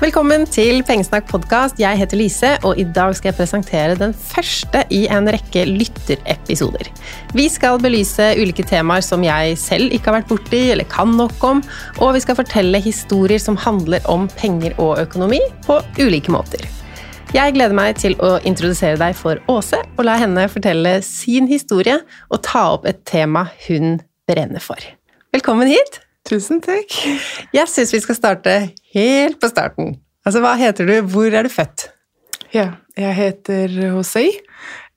Velkommen til Pengesnakk podkast. Jeg heter Lise, og i dag skal jeg presentere den første i en rekke lytterepisoder. Vi skal belyse ulike temaer som jeg selv ikke har vært borti eller kan nok om, og vi skal fortelle historier som handler om penger og økonomi på ulike måter. Jeg gleder meg til å introdusere deg for Åse, og la henne fortelle sin historie og ta opp et tema hun brenner for. Velkommen hit! Tusen takk. Jeg syns vi skal starte helt på starten. Altså, hva heter du, hvor er du født? Ja, jeg heter José.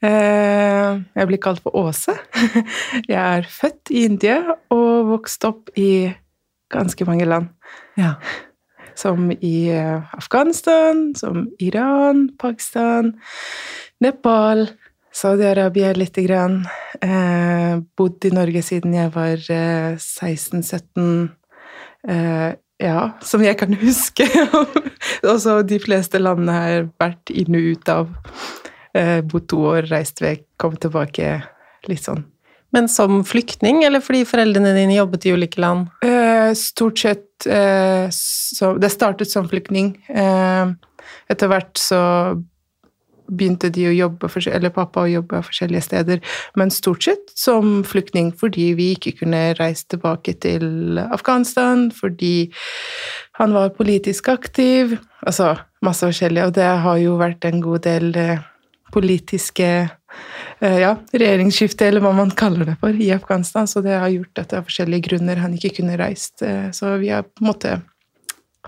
Eh, jeg blir kalt for Åse. Jeg er født i India og vokst opp i ganske mange land. Ja. Som i eh, Afghanistan, som Iran, Pakistan, Nepal, Saudi-Arabia lite grann. Eh, bodd i Norge siden jeg var eh, 16-17. Eh, ja, som jeg kan huske. Også de fleste landene har jeg vært inn og ut av. Eh, bodd to år, reist vekk, kom tilbake. Litt sånn. Men som flyktning, eller fordi foreldrene dine jobbet i ulike land? Eh, stort sett eh, så Det startet som flyktning. Eh, etter hvert så begynte de å jobbe, eller pappa å jobbe forskjellige steder, men stort sett som flyktning fordi vi ikke kunne reise tilbake til Afghanistan, fordi han var politisk aktiv, altså masse forskjellig, og det har jo vært en god del eh, politiske eh, ja, regjeringsskifte, eller hva man kaller det for, i Afghanistan, så det har gjort at det er forskjellige grunner han ikke kunne reist, eh, så vi har på en måte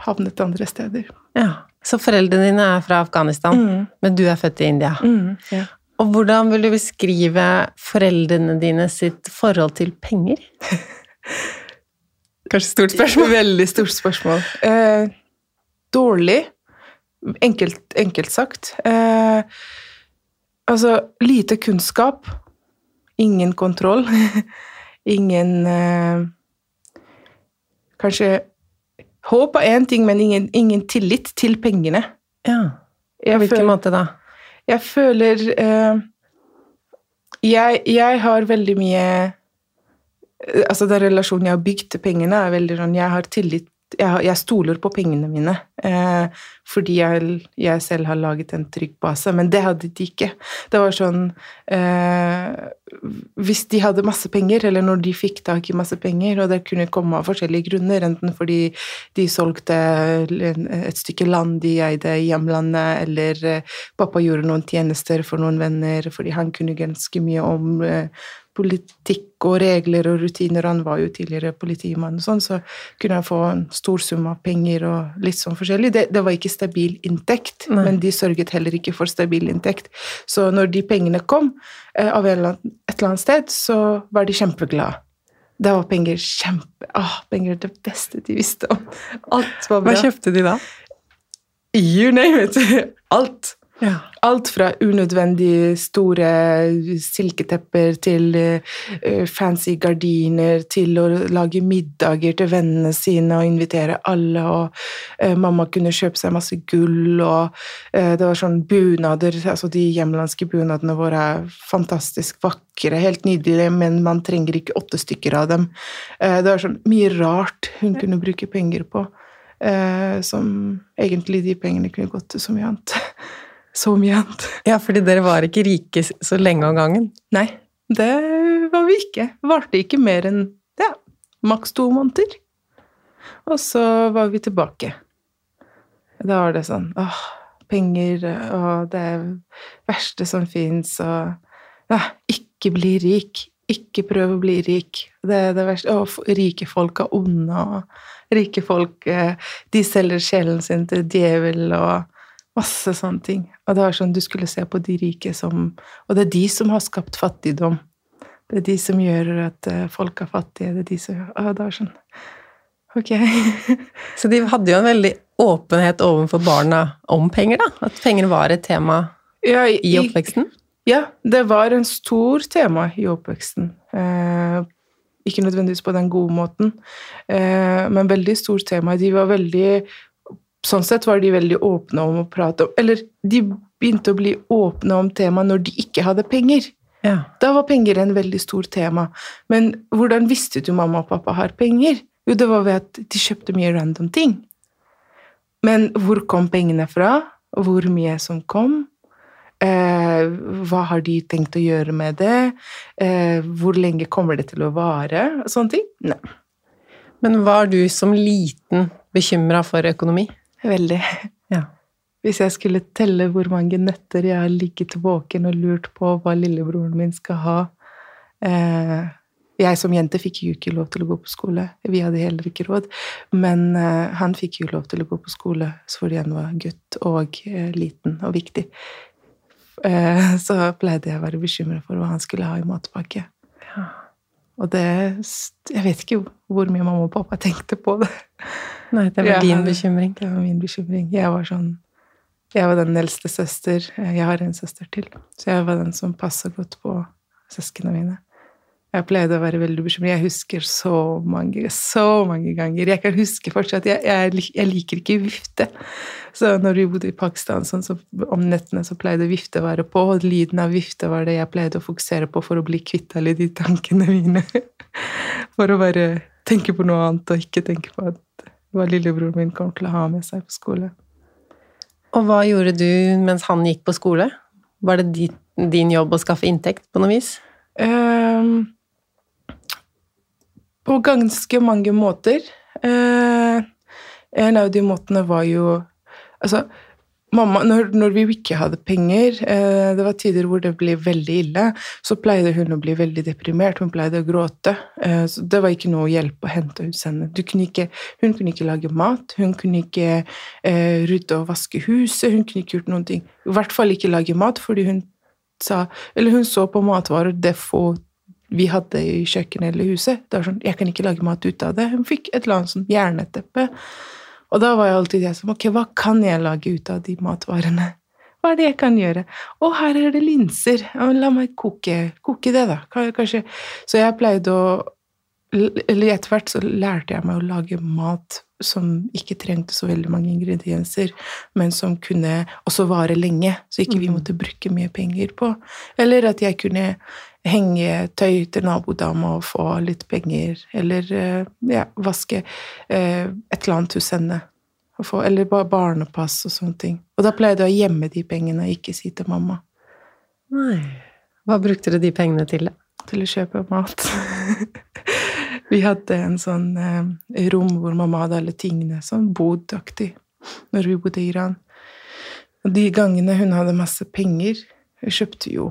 havnet andre steder. Ja. Så foreldrene dine er fra Afghanistan, mm. men du er født i India. Mm, ja. Og hvordan vil du beskrive foreldrene dine sitt forhold til penger? Kanskje stort spørsmål? Veldig stort spørsmål. Eh, dårlig. Enkelt, enkelt sagt. Eh, altså, lite kunnskap. Ingen kontroll. ingen eh, Kanskje Håp er én ting, men ingen, ingen, tillit til pengene. Ja. På hvilken føler, måte da? Jeg føler uh, jeg, jeg, har veldig mye Altså, den relasjonen jeg har bygd til pengene, er veldig sånn Jeg har tillit jeg, jeg, stoler på pengene mine eh, fordi jeg, jeg, selv har laget en trygg base, men det hadde de ikke. Det var sånn eh, Hvis de hadde masse penger, eller når de fikk tak i masse penger, og det kunne komme av forskjellige grunner, enten fordi de solgte et stykke land de eide i hjemlandet, eller eh, pappa gjorde noen tjenester for noen venner fordi han kunne ganske mye om eh, politikk og regler og rutiner. Han var jo tidligere politimann, og sånn, så kunne han få en stor sum av penger og litt sånn forskjellig. Det, det var ikke stabil inntekt, Nei. men de sørget heller ikke for stabil inntekt. Så når de pengene kom eh, av et eller annet sted, så var de kjempeglade. Det var penger kjempe... Åh, penger er det beste de visste om. Alt var bra. Hva kjøpte de da? You name it! Alt. Ja. Alt fra unødvendig store silketepper til uh, fancy gardiner, til å lage middager til vennene sine og invitere alle, og uh, mamma kunne kjøpe seg masse gull, og uh, det var sånn bunader Altså, de hjemlandske bunadene våre er fantastisk vakre, helt nydelige, men man trenger ikke åtte stykker av dem. det var sånn mye rart hun kunne bruke penger på, som egentlig de pengene kunne gått til så mye annet. Så mye annet. Ja, fordi dere var ikke rike så lenge av gangen? Nei, det var vi ikke. Varte ikke mer enn ja, maks to måneder. Og så var vi tilbake. Da var det sånn åh, penger og det verste som fins, og ja, ikke bli rik. Ikke prøv å bli rik. Det er det verste. Og rike folk er onde, og rike folk eh, de selger sjelen sin til djevel og Masse sånne ting. Og det var sånn du skulle se på de rike som Og det er de som har skapt fattigdom. Det er de som gjør at eh, folk er fattige. Det er de som Å, det var sånn Ok. Så de hadde jo en veldig åpenhet overfor barna om penger, da? At penger var et tema ja, i, i oppveksten? Ja, det var en stor tema i oppveksten. Eh, ikke nødvendigvis på den gode måten, eh, men veldig stort tema. De var veldig Sånn sett var de veldig åpne om å prate om Eller de begynte å bli åpne om temaet når de ikke hadde penger. Ja. Da var penger en veldig stor tema. Men hvordan visste du mamma og pappa har penger? Jo, det var ved at de kjøpte mye random ting. Men hvor kom pengene fra? Hvor mye som kom? Eh, hva har de tenkt å gjøre med det? Eh, hvor lenge kommer det til å vare? Sånne ting. Nei. Men var du som liten bekymra for økonomi? Veldig. Ja. Hvis jeg skulle telle hvor mange netter jeg har ligget våken og lurt på hva lillebroren min skal ha eh, Jeg som jente fikk jo ikke lov til å gå på skole. Vi hadde heller ikke råd. Men eh, han fikk jo lov til å gå på skole fordi han var gutt og eh, liten og viktig. Så pleide jeg å være bekymra for hva han skulle ha i matpakke. Ja. Og det Jeg vet ikke hvor mye mamma og pappa tenkte på det. Nei, det var din bekymring. Det var min bekymring. Jeg var sånn Jeg var den eldste søster. Jeg har en søster til. Så jeg var den som passa godt på søsknene mine. Jeg pleide å være veldig bekymret. Jeg husker så mange så mange ganger. Jeg kan huske fortsatt Jeg, jeg, jeg liker ikke vifte. Så når vi bodde i Pakistan, sånn, så om nettene så pleide vifte å være på, og lyden av vifte var det jeg pleide å fokusere på for å bli kvitt alle de tankene mine. For å bare tenke på noe annet og ikke tenke på at hva lillebroren min kommer til å ha med seg på skole. Og hva gjorde du mens han gikk på skole? Var det din, jobb å skaffe inntekt på noe vis? Um, på ganske mange måter. Uh, en av de måtene var jo Altså, mamma Når, når vi ikke hadde penger eh, Det var tider hvor det ble veldig ille. Så pleide hun å bli veldig deprimert. Hun pleide å gråte. Eh, så det var ikke noe hjelp å hente hos henne. Kunne ikke, hun kunne ikke lage mat. Hun kunne ikke eh, rydde og vaske huset. Hun kunne ikke gjort noen ting. I hvert fall ikke lage mat, fordi hun sa Eller hun så på matvarer det få vi hadde i kjøkkenet eller huset. Det var sånn, Jeg kan ikke lage mat ut av det. Hun fikk et eller annet sånn jerneteppe. Og da var jeg alltid jeg som Ok, hva kan jeg lage ut av de matvarene? Hva er det jeg kan gjøre? Å, her er det linser. La meg koke, koke det, da. Kanskje. Så jeg pleide å Eller etter hvert så lærte jeg meg å lage mat som ikke trengte så veldig mange ingredienser, men som kunne også vare lenge, så ikke vi Mhm. måtte bruke mye penger på. Eller at jeg kunne henge tøy til nabodama og få litt penger, eller eh, ja, vaske eh, et eller annet hos henne. Få, eller bare barnepass og sånne ting. Og da pleide jeg å gjemme de pengene og ikke si til mamma. Nei. Hva brukte du de pengene til? til å kjøpe mat. vi hadde en sånn eh, rom hvor mamma hadde alle tingene, sånn bodaktig, når vi bodde i Iran. Og de gangene hun hadde masse penger, hun kjøpte jo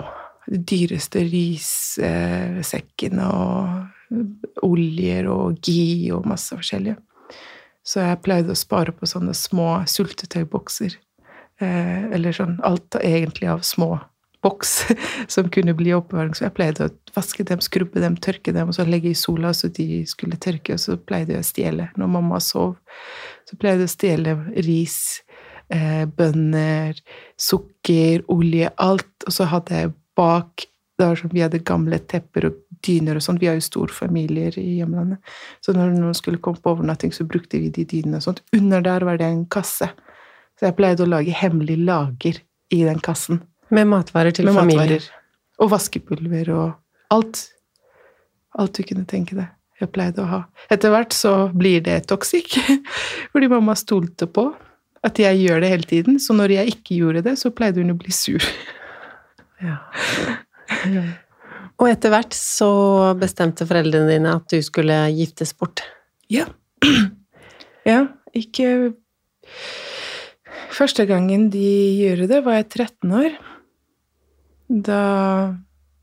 de dyreste rissekkene og oljer og gi og masse forskjellige. Så jeg pleide å spare på sånne små sultetøybokser. Eh, eller sånn alt egentlig av små boks som kunne bli oppbevaring. Så jeg pleide å vaske dem, skrubbe dem, tørke dem, og så legge i sola så de skulle tørke. Og så pleide jeg å stjele. Når mamma sov, så pleide jeg å stjele ris, eh, bønner, sukker, olje, alt. Og så hadde jeg bak der sånn, Vi hadde gamle tepper og dyner og sånn. Vi har jo storfamilier i hjemlandet. Så når noen skulle komme på overnatting, så brukte vi de dynene og sånt. Under der var det en kasse. Så jeg pleide å lage hemmelig lager i den kassen Med matvarer til med familier. matvarer. Og vaskepulver og alt. Alt du kunne tenke deg. Jeg pleide å ha. Etter hvert så blir det toxic, fordi mamma stolte på at jeg gjør det hele tiden. Så når jeg ikke gjorde det, så pleide hun å bli sur. Ja. Og etter hvert så bestemte foreldrene dine at du skulle giftes bort. Ja. ja, ikke Første gangen de gjorde det, var jeg 13 år. Da,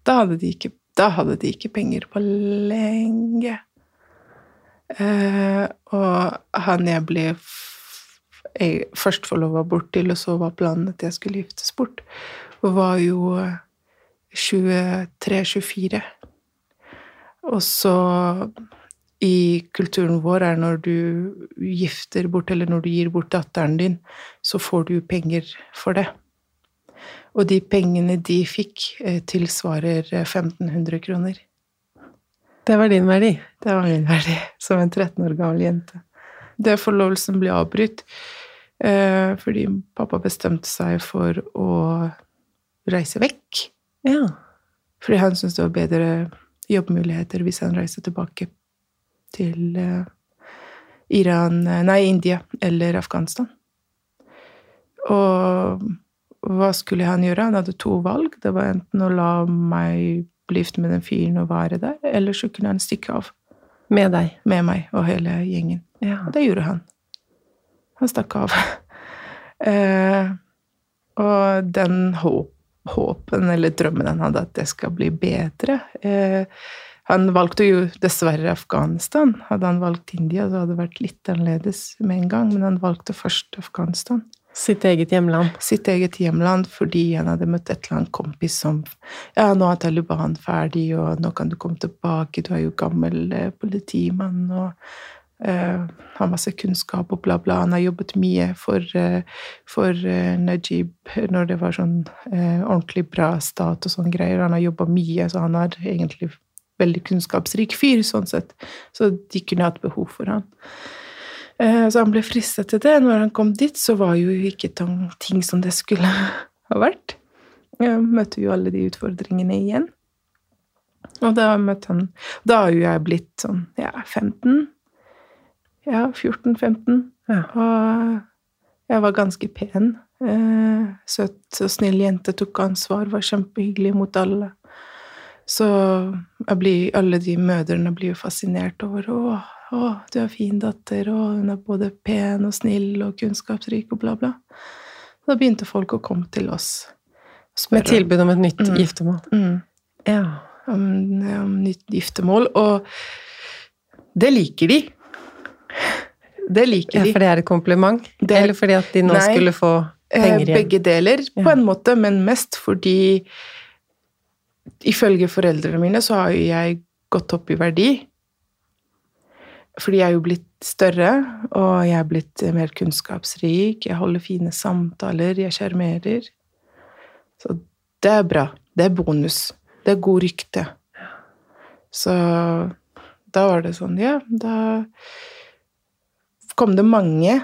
da, hadde, de ikke, da hadde de ikke penger på lenge. Eh, og han jeg ble jeg først forlova bort til, og så var planen at jeg skulle giftes bort, var jo 23-24. Og så i kulturen vår er når du gifter bort, eller når du gir bort datteren din, så får du penger for det. Og de pengene de fikk, eh, tilsvarer eh, 1500 kroner. Det var din verdi. Det var min verdi som en 13 år gammel jente. Det forlovelsen ble avbrutt eh, fordi pappa bestemte seg for å reise vekk. Ja. Fordi han syntes det var bedre jobbmuligheter hvis han reiste tilbake til eh, Iran eh, Nei, India eller Afghanistan. Og hva skulle han gjøre? Han hadde to valg. Det var enten å la meg bli gift med den fyren og være der, eller så kunne han stikke av. Med deg? Med meg og hele gjengen. Ja. Og det gjorde han. Han stakk av. eh, og den håp, håpen eller drømmen han hadde at det skal bli bedre eh, Han valgte jo dessverre Afghanistan. Hadde han valgt India, så hadde det vært litt annerledes med en gang, men han valgte først Afghanistan. Sitt eget hjemland? Sitt eget hjemland fordi han hadde møtt et eller annet kompis som Ja, nå er Taliban ferdig, og nå kan du komme tilbake, du er jo gammel eh, politimann, og Uh, har masse kunnskap og bla, bla. Han har jobbet mye for, uh, for uh, Najib når det var sånn ordentlig bra stat og sånne greier. Han har jobba mye, så han er egentlig veldig kunnskapsrik fyr, sånn sett. Så de kunne hatt behov for han. så han ble fristet til det. Når han kom dit, så var jo ikke ting som det skulle ha vært. Jeg møtte jo alle de utfordringene igjen. Og da møtte han Da har jo jeg blitt sånn, ja, 15 ja, 14-15. Ja. Og jeg var ganske pen. Eh, søt og snill jente, tok ansvar, var kjempehyggelig mot alle. Så blir, alle de mødrene blir jo fascinert over å, å, du er fin datter, og hun er både pen og snill og kunnskapsrik og bla, bla. Da begynte folk å komme til oss. Med tilbud om et nytt mm. giftermål? Mm. Ja. Om, om nytt giftermål. Og det liker de. Det liker de. Ja, For det er et kompliment? Det, Eller fordi at de nå nei, skulle få eh, penger igjen? Begge deler, på en måte, men mest fordi Ifølge foreldrene mine så har jo jeg gått opp i verdi. Fordi jeg er jo blitt større, og jeg er blitt mer kunnskapsrik, jeg holder fine samtaler, jeg sjarmerer. Så det er bra. Det er bonus. Det er god rykte. Så da var det sånn, ja, da kom det mange,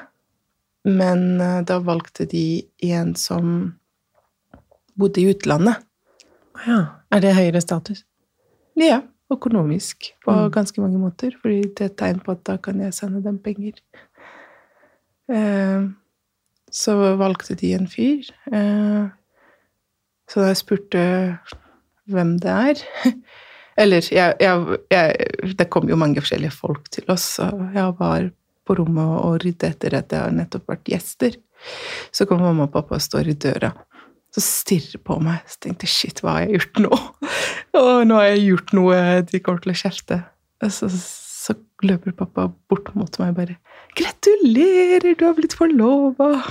men eh, da valgte de en som bodde i utlandet. Ja. Er det høyere status? Ja, økonomisk på mm. ganske mange måter. Fordi det er et tegn på at da kan jeg sende dem penger. Eh, så valgte de en fyr. Eh, så da jeg spurte hvem det er Eller jeg, jeg, jeg, Det kom jo mange forskjellige folk til oss, og jeg var på rommet og rydde etter at det har nettopp vært gjester. Så kommer mamma og pappa og står i døra. Så stirrer på meg. Så tenkte jeg shit, hva har jeg gjort nå? Og nå har jeg gjort noe de kommer til å kjefte. Så, så løper pappa bort mot meg og bare 'Gratulerer, du har blitt forlova!'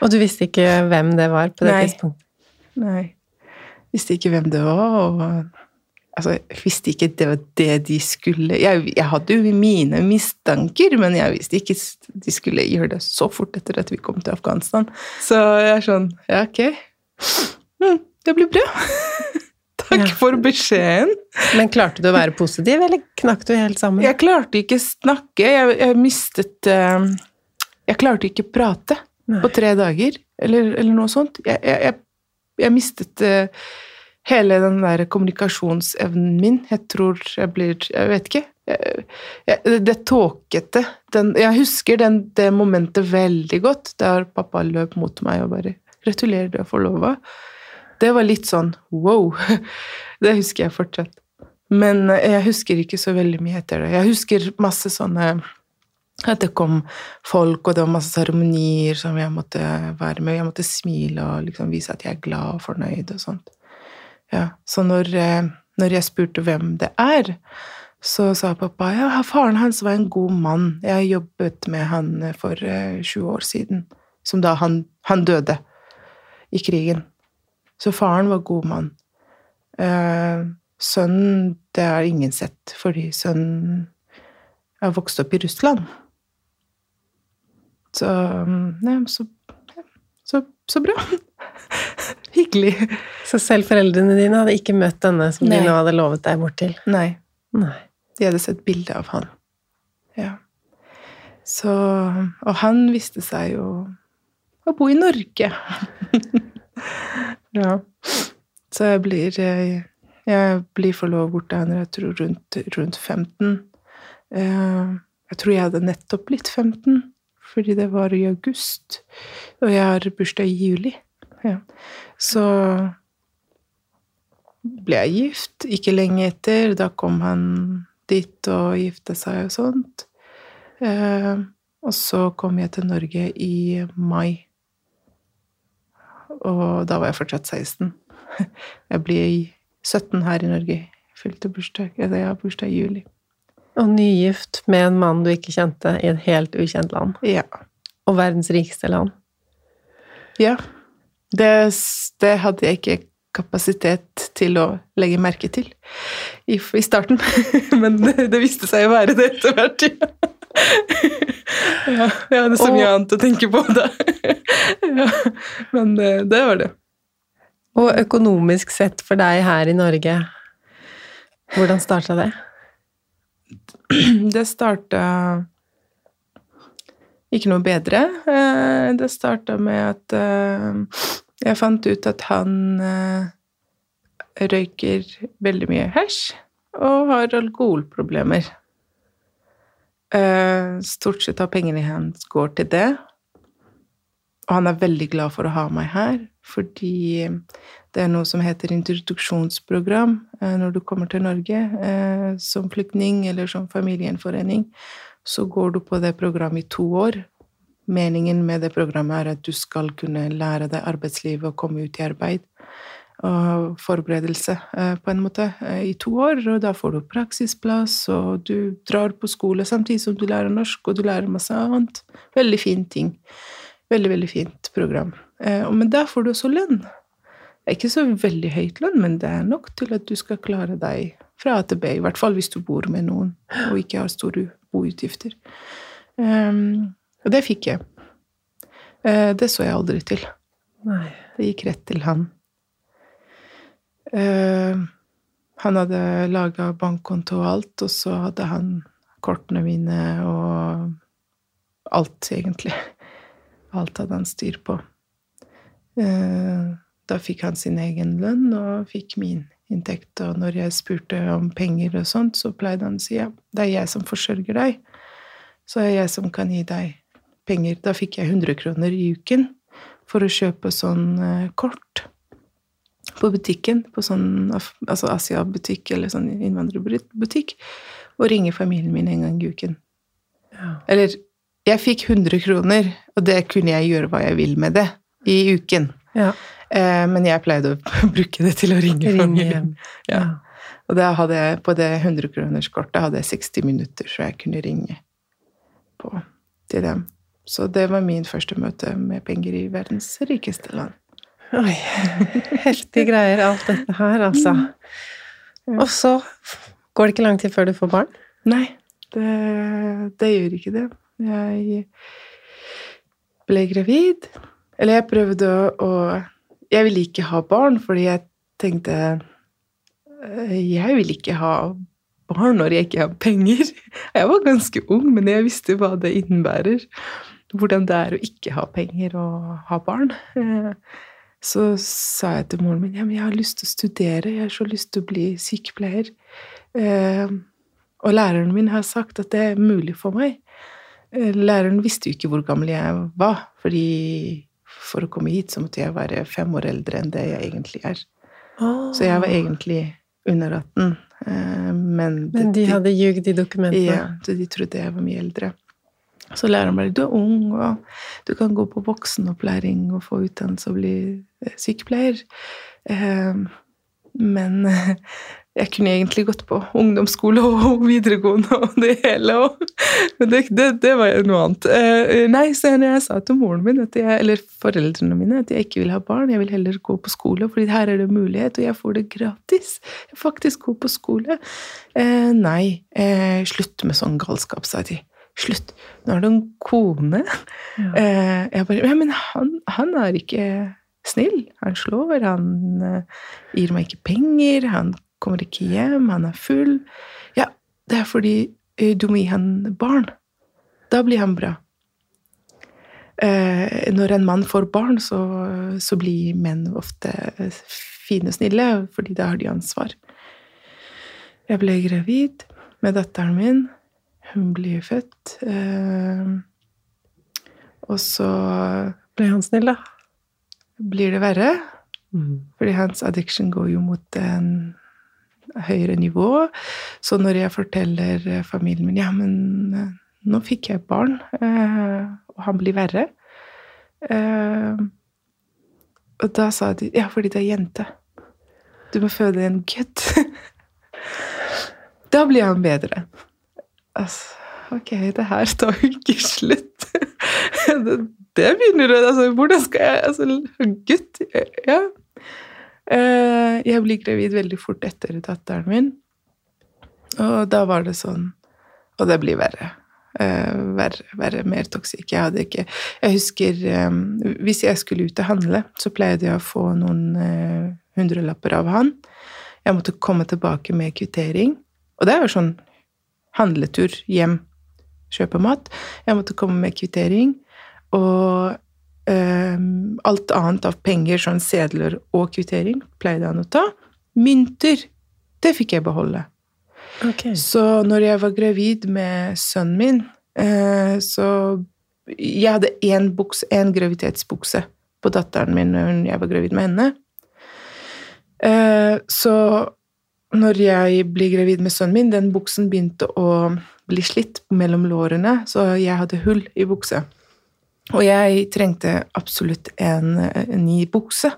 Og du visste ikke hvem det var på det Nei. tidspunktet? Nei. Visste ikke hvem det var, og Altså, jeg visste ikke det var det de skulle jeg, jeg, hadde jo mine mistanker, men jeg visste ikke de skulle gjøre det så fort etter at vi kom til Afghanistan. Så jeg er sånn Ja, ok. Mm, det blir bra. Takk ja. for beskjeden. Men klarte du å være positiv, eller knakk du helt sammen? Jeg klarte ikke snakke. Jeg, jeg mistet uh, Jeg klarte ikke prate Nei. på tre dager, eller, eller noe sånt. Jeg, jeg, mistet uh, hele den der kommunikasjonsevnen min. Jeg tror jeg blir Jeg vet ikke. Jeg, jeg, det tåkete Jeg husker den, det momentet veldig godt, der pappa løp mot meg og bare 'Gratulerer, du er forlova'. Det var litt sånn wow. Det husker jeg fortsatt. Men jeg husker ikke så veldig mye etter det. Jeg husker masse sånne at det kom folk, og det var masse seremonier som jeg måtte være med. Jeg måtte smile og liksom vise at jeg er glad og fornøyd og sånt. Ja, så når, eh, når, jeg spurte hvem det er, så sa pappa ja, faren hans var en god mann. Jeg jobbet med han for 20 eh, år siden, som da han, han døde i krigen. Så faren var god mann. Eh, sønnen, det har ingen sett, fordi sønnen har vokst opp i Russland. Så, mm, så, så, så bra. Hyggelig. Så selv foreldrene dine hadde ikke møtt denne som Nei. de nå hadde lovet deg bort til? Nei. Nei. De hadde sett bilde av han. Ja. Så Og han viste seg jo å bo i Norge. ja. Så jeg blir Jeg, jeg blir forlovet bort til henne, jeg tror rundt, rundt 15. Eh, jeg tror jeg hadde nettopp blitt 15, fordi det var i august, og jeg har bursdag i juli. Ja. Så ble jeg gift. Ikke lenge etter, da kom han dit og gifte seg og sånt. Eh, og så kom jeg til Norge i mai. Og da var jeg fortsatt 16. Jeg blir 17 her i Norge. Fylte bursdag. Jeg har bursdag i juli. Og nygift med en mann du ikke kjente i et helt ukjent land. Ja. Og verdens rikeste land. Ja. Det, det hadde jeg ikke kapasitet til å legge merke til i, i starten. Men det, det, viste seg å være det etter hvert. Ja. ja jeg hadde så mye og, annet å tenke på da. Ja, men det, det var det. Og økonomisk sett for deg her i Norge, hvordan starta det? Det starta ikke noe bedre. Eh, det starta med at eh, jeg fant ut at han eh, røyker veldig mye hasj og har alkoholproblemer. Stort sett av pengene hans går til det. Og han er veldig glad for å ha meg her, fordi det er noe som heter introduksjonsprogram når du kommer til Norge som flyktning eller som familiegjenforening. Så går du på det programmet i to år, Meningen med det programmet er at du skal kunne lære deg arbeidslivet og komme ut i arbeid. Og forberedelse, eh, på en måte, eh, i to år. Og da får du praksisplass, og du drar på skole samtidig som du lærer norsk, og du lærer masse annet. Veldig fin ting. Veldig, veldig fint program. Eh, men da får du også lønn. Det er ikke så veldig høyt lønn, men det er nok til at du skal klare deg fra A til B. I hvert fall hvis du bor med noen og ikke har store boutgifter. Um, og det fikk jeg. Uh, det så jeg aldri til. Nei. Det gikk rett til han. Uh, han hadde laga bankkonto og alt, og så hadde han kortene mine og alt, egentlig. Alt hadde han styr på. Eh, da fikk han sin egen lønn og fikk min inntekt. Og når jeg spurte om penger og sånt, så pleide han å si ja, det er jeg som forsørger deg, så er jeg som kan gi deg penger. Da fikk jeg 100 kroner i uken for å kjøpe sånn eh, kort på butikken, på sånn altså Asia-butikk eller sånn innvandrerbutikk, og ringe familien min en gang i uken. Ja. Eller jeg fikk 100 kroner, og det kunne jeg gjøre hva jeg vil med det i uken. Ja. Eh, men jeg pleide å bruke det til å ringe, familien. Ja. Og da hadde jeg, på det 100-kronerskortet hadde jeg 60 minutter, så jeg kunne ringe på, til dem. Så det var min første møte med penger i verdens rikeste land. Oi. Heftige greier, alt dette her, altså. Og så går det ikke lang tid før du får barn? Nei, det, det gjør ikke det. Jeg ble gravid. Eller jeg prøvde å Jeg ville ikke ha barn fordi jeg tenkte eh, Jeg vil ikke ha barn når jeg ikke har penger. Jeg var ganske ung, men jeg visste hva det innebærer hvordan det er å ikke ha penger og ha barn. Eh, så sa jeg til moren min ja, men jeg har lyst til å studere, jeg har så lyst til å bli sykepleier. Eh, og læreren min har sagt at det er mulig for meg. Læreren visste jo ikke hvor gammel jeg var, fordi for å komme hit så måtte jeg være fem år eldre enn det jeg egentlig er. Oh. Så jeg var egentlig under 18. Men, men de, de hadde ljugd i dokumentene? Ja, de trodde jeg var mye eldre. Så læreren bare 'Du er ung, og du kan gå på voksenopplæring og få utdannelse og bli eh, sykepleier'. Eh, men jeg kunne egentlig gått på ungdomsskole og videregående og det hele. Og, men det, det, det, var noe annet. Uh, nei, så jeg sa til moren min, jeg, eller foreldrene mine, at jeg ikke vil ha barn, jeg vil heller gå på skole, fordi her er det mulighet, og jeg får det gratis. Jeg faktisk gå på skole. nei, slutt med sånn galskap, sa de. Slutt! Nå har du en kone. Ja. Jeg bare Ja, men han, han, er ikke snill. Han slår, han uh, gir meg ikke penger, han kommer ikke hjem, han er full. Ja, det er fordi uh, du må gi han barn. Da blir han bra. Eh, når en mann får barn, så, så blir menn ofte fine og snille, fordi da har de ansvar. Jeg ble gravid med datteren min. Hun blir født. Eh, Og så Ble han snill, da? blir det verre. Mm. Fordi hans addiction går jo mot en høyere nivå. Så når jeg forteller eh, familien min ja, men eh, nå fikk jeg barn, eh, og han blir verre Og da sa de ja, fordi det er jente. Du må føde en gutt. da blir han bedre. Altså, ok, det her tar jo ikke slutt. det, det begynner å altså, Hvordan skal jeg Altså, gutt Ja. Eh, jeg blir gravid veldig fort etter datteren min. Og da var det sånn Og det blir verre. Eh, verre, verre, mer toksikk. Jeg hadde ikke Jeg husker eh, Hvis jeg skulle ut og handle, så pleide jeg å få noen hundrelapper av han. Jeg måtte komme tilbake med kvittering. Og det er jo sånn handletur hjem, kjøpe mat. Jeg måtte komme med kvittering. Og alt annet av penger, sånn sedler og kvittering, pleide han å ta. Mynter, det fikk jeg beholde. Okay. Så når jeg var gravid med sønnen min, uh, så Jeg hadde én buks, én graviditetsbukse på datteren min når jeg var gravid med henne. Uh, så når jeg ble gravid med sønnen min, den buksen begynte å bli slitt mellom lårene, så jeg hadde hull i buksa. Og jeg trengte absolutt en, en ny bukse.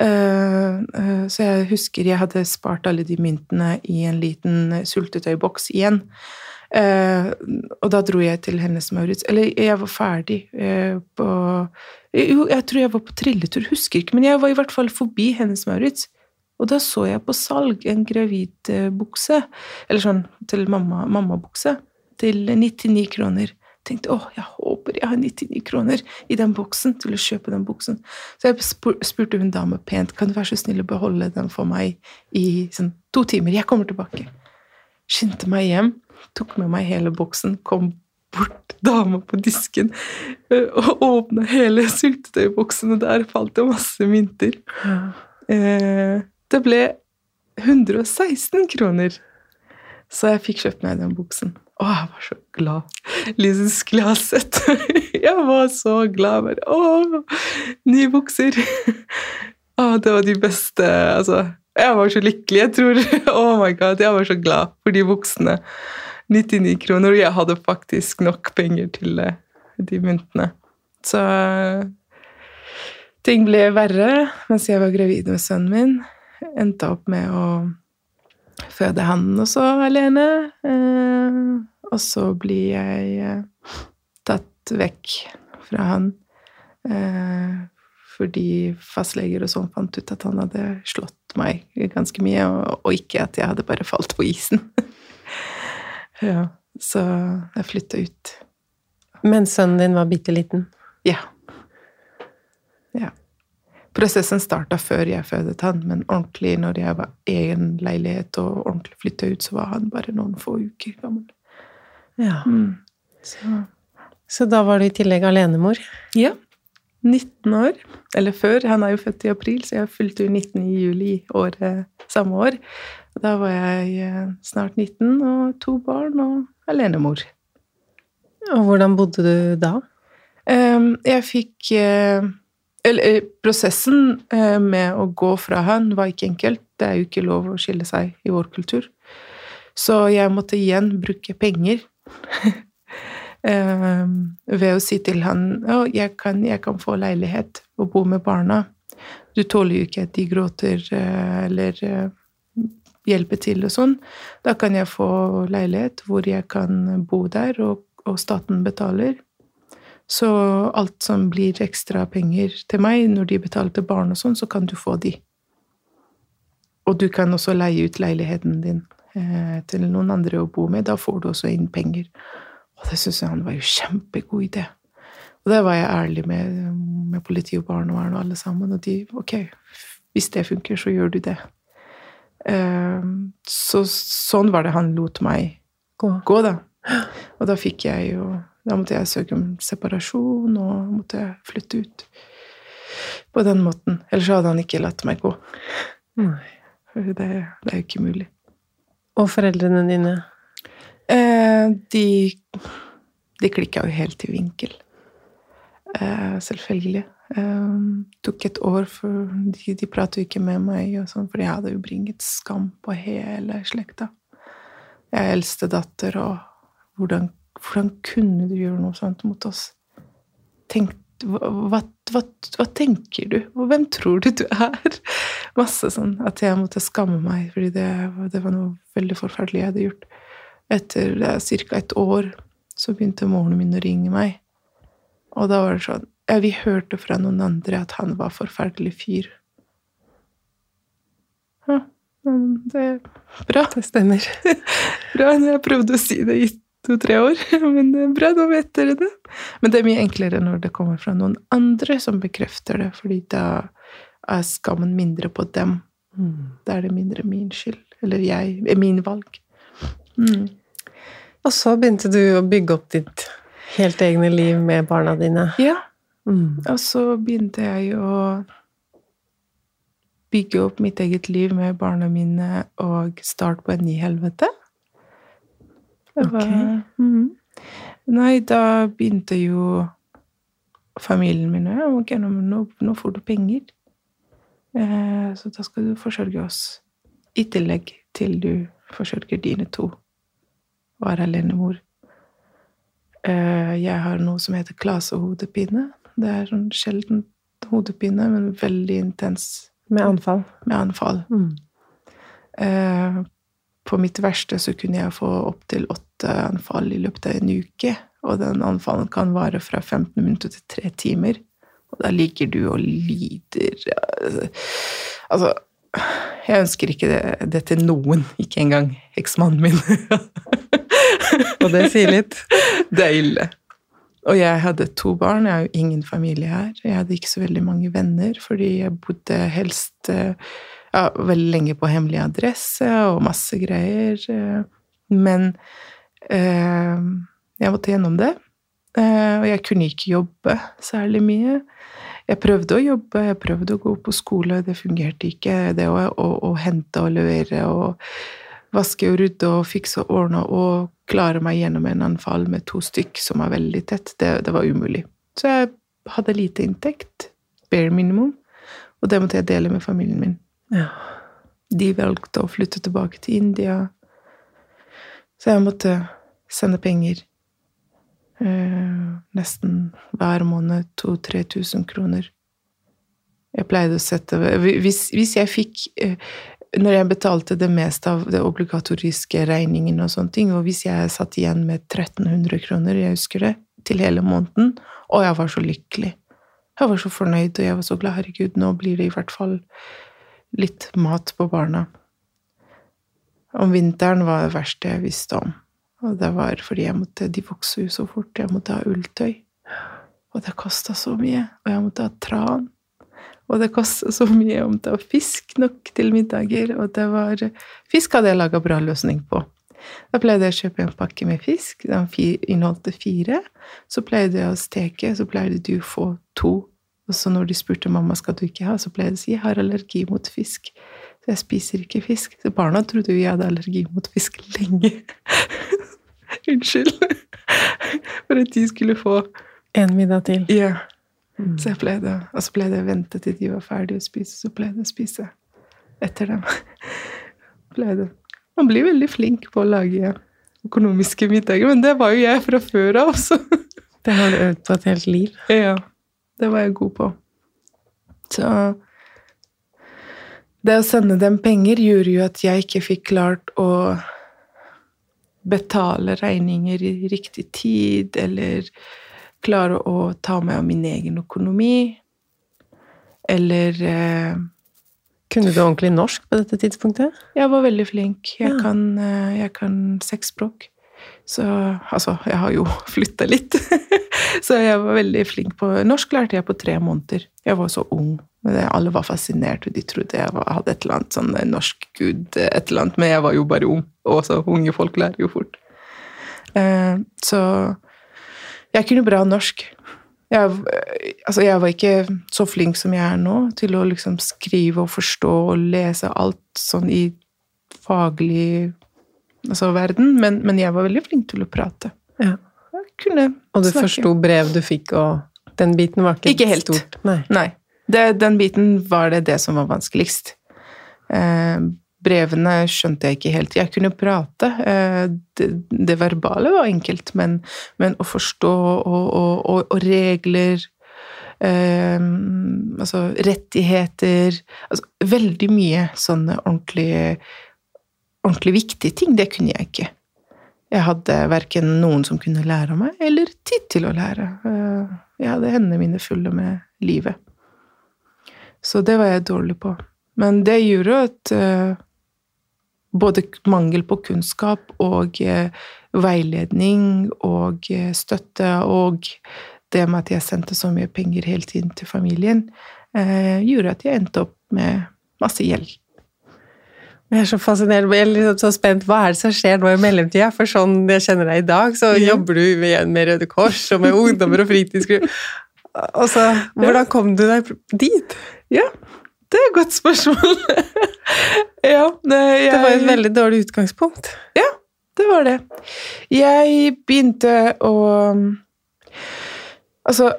Uh, uh, så jeg husker jeg hadde spart alle de myntene i en liten sultetøyboks igjen. Uh, og da dro jeg til Hennes Maurits. Eller jeg var ferdig på Jo, jeg tror jeg var på trilletur, husker ikke, men jeg var i hvert fall forbi Hennes Maurits. Og da så jeg på salg en gravidbukse, eller sånn til mamma-bukse, til 99 kroner tenkte åh, jeg håper jeg har 99 kroner i den boksen til å kjøpe den buksen. Så jeg spurte hun dama pent kan du være så snill å beholde den for meg i sånn, to timer. Jeg kommer tilbake. Skyndte meg hjem, tok med meg hele boksen, kom bort dama på disken og åpna hele syltetøyboksen, og der falt det masse mynter. Eh, det ble 116 kroner. Så jeg fikk kjøpt meg den buksen. Å, jeg var så glad. Skulle ha sett Jeg var så glad. Bare, å, nye bukser! Å, det var de beste Altså, jeg var så lykkelig. Jeg tror Oh my god, jeg var så glad for de buksene. 99 kroner, og jeg hadde faktisk nok penger til de myntene. Så ting ble verre mens jeg var gravid med sønnen min. Endte opp med å føde han også alene. Eh, og så blir jeg eh, tatt vekk fra han eh, fordi fastleger og sånn fant ut at han hadde slått meg ganske mye, og, og ikke at jeg hadde bare falt på isen. ja, så jeg flytta ut. Men sønnen din var bitte liten? Ja. Ja. Prosessen starta før jeg fødte han, men ordentlig når jeg var i egen leilighet og ordentlig flytta ut, så var han bare noen få uker gammel. Ja. Mm. Så, så da var du i tillegg alenemor? Ja. 19 år. Eller før. Han er jo født i april, så jeg fylte jo 19 i juli året samme år. Da var jeg eh, snart 19 og to barn og alenemor. Og hvordan bodde du da? Um, jeg fikk uh, Eller uh, prosessen uh, med å gå fra han var ikke enkelt. Det er jo ikke lov å skille seg i vår kultur. Så jeg måtte igjen bruke penger. ved å si til han å, jeg kan, jeg kan få leilighet og bo med barna. Du tåler jo ikke at de gråter eller hjelper til og sånn. Da kan jeg få leilighet hvor jeg kan bo der, og, og staten betaler. Så alt som blir ekstra penger til meg når de betaler til barn og sånn, så kan du få de. Og du kan også leie ut leiligheten din eh, til noen andre å bo med. Da får du også inn penger. Og det syns jeg han var jo kjempegod idé. Og det var jeg ærlig med, med politi og barnevern og alle sammen. Og de ok, hvis det funker, så gjør du det. Eh, så sånn var det han lot meg Gå. gå, da. Og da fikk jeg jo Da måtte jeg søke om separasjon, og måtte jeg flytte ut. På den måten. Ellers hadde han ikke latt meg gå. Nei. Det, det er jo ikke mulig. Og foreldrene dine? Eh, de de klikka jo helt i vinkel. Eh, selvfølgelig. Eh, tok et år, for de, de pratet jo ikke med meg, og sånn, for jeg hadde jo bringet skam på hele slekta. Jeg er eldste datter, og hvordan, hvordan kunne du gjøre noe sånt mot oss? Tenk, hva, hva, hva, tenker du, og hvem tror du du er? Masse sånn at jeg måtte skamme meg, fordi det, det var noe veldig forferdelig jeg hadde gjort. Etter ca. et år så begynte moren min å ringe meg. Og da var det sånn ja, Vi hørte fra noen andre at han var forferdelig fyr. Ja, det er bra. Det stemmer. bra. Jeg prøvde å si det i to-tre år, men det er bra, nå vet dere det. Men det er mye enklere når det kommer fra noen andre som bekrefter det, fordi da er skammen mindre på dem. Mm. Da er det mindre min skyld. Eller jeg, min valg. Mm. Og så begynte du å bygge opp ditt helt egne liv med barna dine. Ja. Mm. Og så begynte jeg å bygge opp mitt eget liv med barna mine og starte på en ny helvete. Det var, Ok. Mhm. Nei, da begynte jo familien min ja, ok, nå, nå, nå får du penger. Eh, så da skal du forsørge oss. I tillegg til du forsørger dine to og er alenemor. Eh, jeg har noe som heter klasehodepine. Det er sånn sjelden hodepine, men veldig intens Med anfall. med anfall. Mm. Eh, på mitt verste så kunne jeg få opptil åtte anfall i løpet av en uke. Og den anfallen kan vare fra 15 minutter til tre timer. Og da ligger du og lider Altså, jeg ønsker ikke det, det til noen, ikke engang eksmannen min. Og det sier litt. Det er ille. Og jeg hadde to barn, jeg har jo ingen familie her. Jeg hadde ikke så veldig mange venner, fordi jeg bodde helst eh, ja, veldig lenge på hemmelig adresse og masse greier. eh. Men eh, jeg måtte gjennom det. Eh, og jeg kunne ikke jobbe særlig mye. Jeg prøvde å jobbe, jeg prøvde å gå på skole, det fungerte ikke. Det å, å, å hente og levere og vaske og rydde og fikse og ordne og klare meg gjennom en anfall med to stykk som var veldig tett, det, det var umulig. Så jeg hadde lite inntekt, bare minimum, og det måtte jeg dele med familien min. Ja. De valgte å flytte tilbake til India, så jeg måtte sende penger. Eh, nesten hver måned 2000-3000 kroner. Jeg pleide å sette Hvis, hvis jeg fikk eh, Når jeg betalte det meste av det obligatoriske regningen og sånne ting, og hvis jeg satt igjen med 1300 kroner, jeg husker det, til hele måneden, og jeg var så lykkelig. Jeg var så fornøyd, og jeg var så glad. Herregud, nå blir det i hvert fall litt mat på barna. Om vinteren var det verste jeg visste om. Og det var fordi måtte, de vokste jo så fort. Jeg måtte ha ulltøy. Og det kosta så mye. Og jeg måtte ha tran. Og det kosta så mye. Jeg måtte ha fisk nok til middager. Og det var Fisk hadde jeg laga bra løsning på. Da pleide jeg å kjøpe en pakke med fisk. Den inneholdte inneholdt fire. Så pleide jeg å steke, så pleide du å få to. Og så når de spurte mamma skal du ikke ha, så pleide jeg å si jeg har allergi mot fisk. Så jeg spiser ikke fisk. Så barna trodde jo jeg hadde allergi mot fisk lenge. Unnskyld. For at de skulle få En middag til. Ja. Mm. Så jeg pleide, og så pleide jeg å vente til de var ferdige å spise, så pleide jeg å spise etter dem. pleide. Man blir veldig flink på å lage økonomiske middager, men det var jo jeg fra før av også. Det har du øvd på et helt liv. ja, det var jeg god på. Så det å sende dem penger gjorde jo at jeg ikke fikk klart å betale regninger i riktig tid, eller klare å ta meg av min egen økonomi. Eller eh, Kunne du ordentlig norsk på dette tidspunktet? Jeg var veldig flink. Jeg, Ja. kan, eh, jeg kan seks språk. Så altså, jeg har jo flytta litt. så jeg var veldig flink på Norsk lærte jeg på tre måneder. Jeg var så ung. Alle var fascinert, og de trodde jeg var, hadde et eller annet sånn eh, norsk gud, et eller annet, men jeg var jo bare ung. Og så unge folk lærer jo fort. Eh, så jeg kunne bra norsk. Jeg, altså jeg var ikke så flink som jeg er nå til å liksom skrive og forstå og lese alt sånn i faglig altså, verden, men, men jeg var veldig flink til å prate. Ja. Jeg kunne Og du snakke. forsto brev du fikk, og Den biten var ikke, Ikke helt. stort. Nei. Nei. Det, den biten var det det som var vanskeligst. Eh, brevene skjønte jeg ikke helt. Jeg kunne prate. Eh, det, det verbale var enkelt, men, men å forstå og, og, og, og regler eh, Altså rettigheter altså, Veldig mye sånne ordentlig, ordentlig viktige ting. Det kunne jeg ikke. Jeg hadde verken noen som kunne lære meg, eller tid til å lære. Eh, Jeg hadde hendene mine fulle med livet. Så det var jeg dårlig på. Men det gjorde at eh, både mangel på kunnskap og eh, veiledning og støtte og det med at jeg sendte så mye penger hele tiden til familien, gjorde at jeg endte opp med masse gjeld. Jeg er så fascinert, jeg er liksom så spent. Hva er det som skjer nå i mellomtida? For sånn jeg kjenner deg i dag, så jobber du igjen med Røde Kors og med ungdommer og fritidsgruppe. Og så, hvordan kom du deg dit? Ja, det er et godt spørsmål. ja, det, jeg, Det var et veldig dårlig utgangspunkt. Ja, det var det. Jeg begynte å Altså,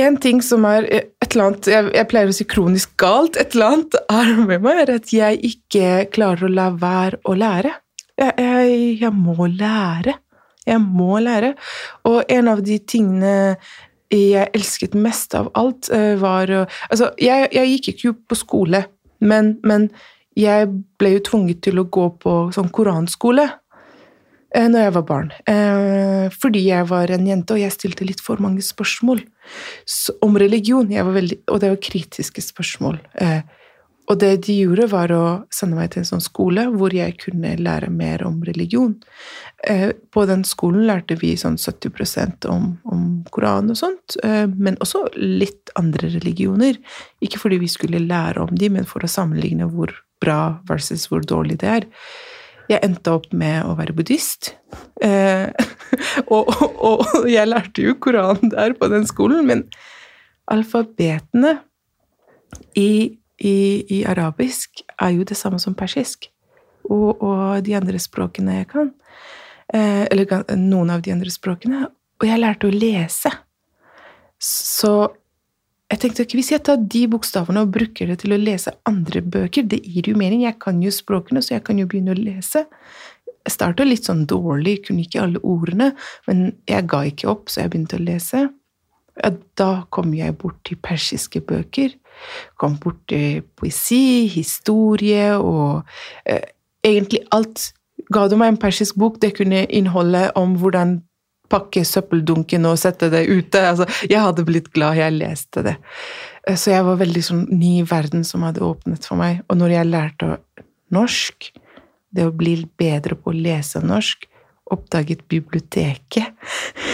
en ting som er et eller annet jeg, jeg pleier å si kronisk galt. Et eller annet er med meg, er at jeg ikke klarer å la være å lære. Jeg, jeg, jeg må lære. Jeg må lære. Og en av de tingene jeg elsket mest av alt, eh, var Altså, jeg, gikk ikke på skole, men, men jeg ble jo tvunget til å gå på sånn koranskole eh, når jeg var barn. Eh, fordi jeg var en jente, og jeg stilte litt for mange spørsmål Så, om religion. Veldig, og det var kritiske spørsmål. Eh, og det de gjorde, var å sende meg til en sånn skole hvor jeg kunne lære mer om religion. Eh, på den skolen lærte vi sånn 70 om, om Koran og sånt, eh, men også litt andre religioner. Ikke fordi vi skulle lære om de, men for å sammenligne hvor bra versus hvor dårlig det er. Jeg endte opp med å være buddhist. Eh, og, og, og jeg lærte jo Koranen der på den skolen, men alfabetene i, i, i arabisk er jo det samme som persisk. Og, og de andre språkene jeg kan. Eh, eller noen av de andre språkene. Og jeg lærte å lese. Så jeg tenkte ok, hvis jeg tar de bokstavene og bruker det til å lese andre bøker, det gir jo mening. Jeg kan jo språkene, så jeg kan jo begynne å lese. Jeg starta litt sånn dårlig, kunne ikke alle ordene, men jeg ga ikke opp, så jeg begynte å lese. Ja, da kom jeg bort til persiske bøker. Kom bort til poesi, historie og eh, egentlig alt. Ga du meg en persisk bok, det kunne inneholde om hvordan pakke søppeldunken og sette det ute. Altså, jeg hadde blitt glad jeg leste det. Eh, Så jeg var veldig sånn ny verden som hadde åpnet for meg. Og når jeg lærte norsk, det å bli bedre på å lese norsk, oppdaget biblioteket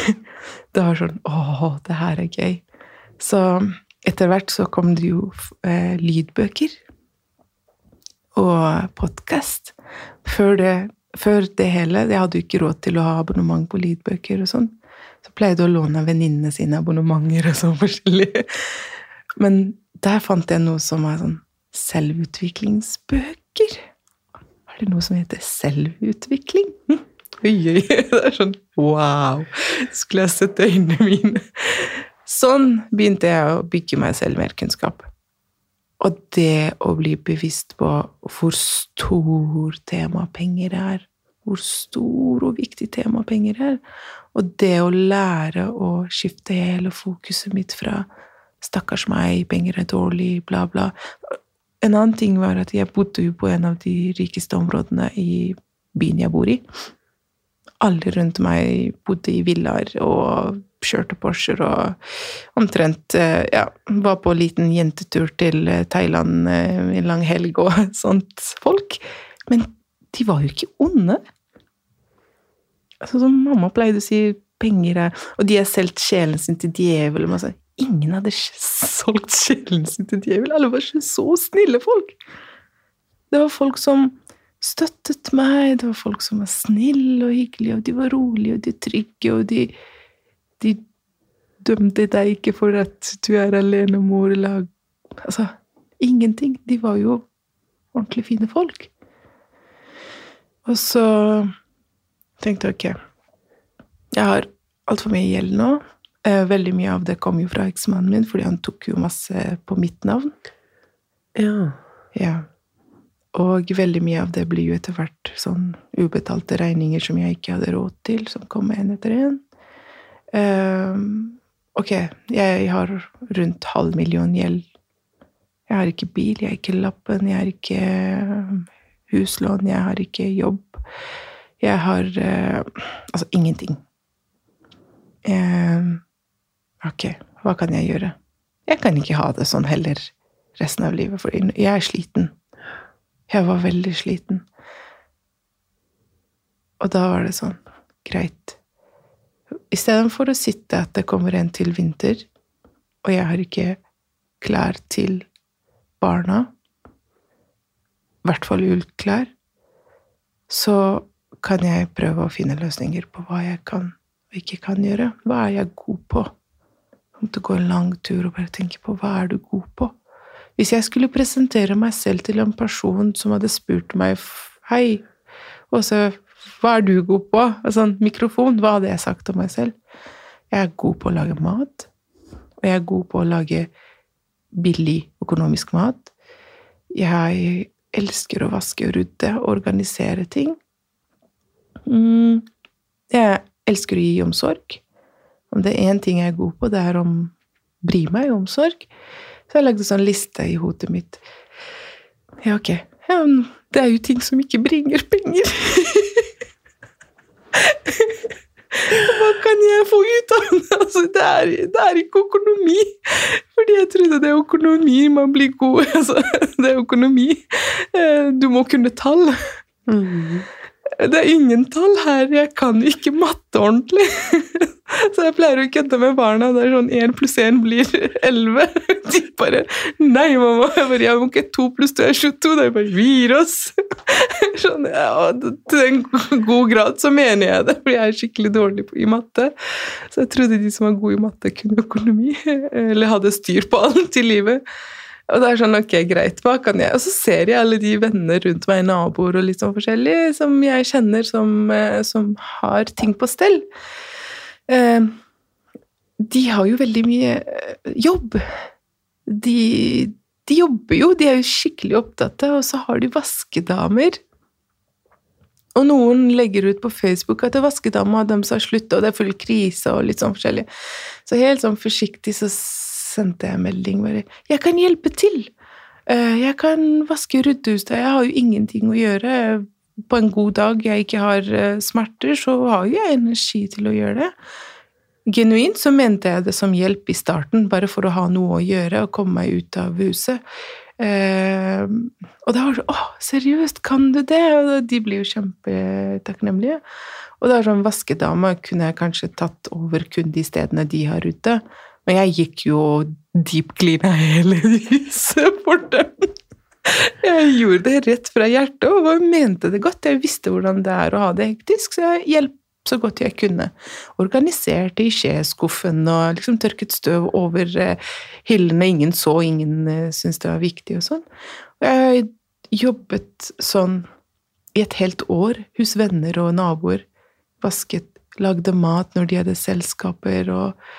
Det var sånn Å, det her er gøy. Så etter hvert så kom det jo eh, lydbøker og podkast. Før det, før det hele Jeg hadde jo ikke råd til å ha abonnement på lydbøker og sånn. Så pleide jeg å låne venninnene sine abonnementer og sånn forskjellig. Men der fant jeg noe som var sånn selvutviklingsbøker. Er det noe som heter selvutvikling? Hm. Oi, oi, det er sånn wow! Skulle jeg sett øynene mine? Sånn begynte jeg å bygge meg selv mer kunnskap. Og det å bli bevisst på hvor stor tema penger er, hvor stor og viktig tema penger er, og det å lære å skifte hele fokuset mitt fra 'stakkars meg, penger er dårlig', bla, bla. En annen ting var at jeg bodde jo på en av de rikeste områdene i byen jeg bor i. Alle rundt meg bodde i villaer og kjørte Porscher og omtrent eh, ja, var på en liten jentetur til eh, Thailand eh, en lang helg og sånt folk. Men de var jo ikke onde. Altså, som mamma pleide å si, penger er Og de har solgt sjelen sin til djevelen. Altså, ingen hadde solgt sjelen sin til djevelen. Alle var så snille folk. Det var folk som støttet meg, det var folk som var snille og hyggelige, og de var rolige, og de trygge, og de, de dømte deg ikke for at du er alenemor, eller Altså, ingenting. De var jo ordentlig fine folk. Og så tenkte ok, jeg har altfor mye gjeld nå. Eh, veldig mye av det kom jo fra eksmannen min, fordi han tok jo masse på mitt navn. Ja. Ja. Og veldig mye av det blir jo etter hvert sånn ubetalte regninger som jeg ikke hadde råd til, som kom en etter en. Ehm, ok, jeg har rundt halv million gjeld. Jeg har ikke bil, jeg har ikke lappen, jeg har ikke eh, huslån, jeg har ikke jobb. Jeg har eh, altså ingenting. Eh, ok, hva kan jeg gjøre? Jeg kan ikke ha det sånn heller resten av livet, for jeg er sliten. Jeg var veldig sliten. Og da var det sånn Greit. Istedenfor å sitte at det kommer en til vinter, og jeg har ikke klær til barna, i hvert fall ullklær, så kan jeg prøve å finne løsninger på hva jeg kan og ikke kan gjøre. Hva er jeg god på? Jeg måtte gå en lang tur og bare tenke på hva er du god på? Hvis jeg skulle presentere meg selv til en person som hadde spurt meg Hei, og Hva er du god på? En sånn mikrofon. Hva hadde jeg sagt om meg selv? Jeg er god på å lage mat. Og jeg er god på å lage billig økonomisk mat. Jeg elsker å vaske og rydde og organisere ting. Mm. Jeg elsker å gi omsorg. Om det er én ting jeg er god på, det er å bry meg i omsorg. Så jeg lagde sånn liste i hodet mitt. Ja, ok. Ja, det er jo ting som ikke bringer penger. Hva kan jeg få ut av? Altså, det, er, det er ikke økonomi. Fordi jeg trodde det er økonomi man blir god altså, Det er økonomi. Eh, du må kunne tall. Mm. Det er ingen tall her, jeg kan ikke matte ordentlig. Så jeg pleier å kødde med barna. Det er sånn én pluss én blir elleve. De bare 'Nei, mamma, jeg bare, jeg må ikke to pluss to er 22.' Det er bare 'Vi gir oss'. Sånn, ja, til en god grad så mener jeg det, for jeg er skikkelig dårlig i matte. Så jeg trodde de som var gode i matte, kunne økonomi, eller hadde styr på alt i livet. Og det er sånn, ok, greit, hva kan jeg Og så ser jeg alle de venner rundt meg, naboer og litt sånn forskjellig, som jeg kjenner som, eh, som har ting på stell. Eh, de har jo veldig mye eh, jobb. De, de jobber jo, de er jo skikkelig opptatte, og så har de vaskedamer. Og noen legger ut på Facebook at vaskedama har som har slutt, og det er full krise og litt sånn forskjellig. Så helt sånn forsiktig så sendte jeg melding bare 'Jeg kan hjelpe til! Eh, jeg kan vaske ryddehuset. Jeg har jo ingenting å gjøre. På en god dag jeg ikke har eh, smerter, så har jo jeg energi til å gjøre det. Genuint så mente jeg det som hjelp i starten, bare for å ha noe å gjøre og komme meg ut av huset. Eh, og da var det 'Å, seriøst, kan du det?' Og de blir jo kjempetakknemlige. Og det er sånn vaskedama kunne jeg kanskje tatt over kun de stedene de har ute. Men jeg gikk jo deep cleana hele huset for dem. Jeg gjorde det rett fra hjertet og mente det godt. Jeg visste hvordan det er å ha det hektisk, så jeg hjalp så godt jeg kunne. Organiserte i skjeskuffen og liksom tørket støv over eh, hyllene. Ingen så, ingen eh, syntes det var viktig og sånn. Og jeg jobbet sånn i et helt år hos venner og naboer. Vasket, lagde mat når de hadde selskaper og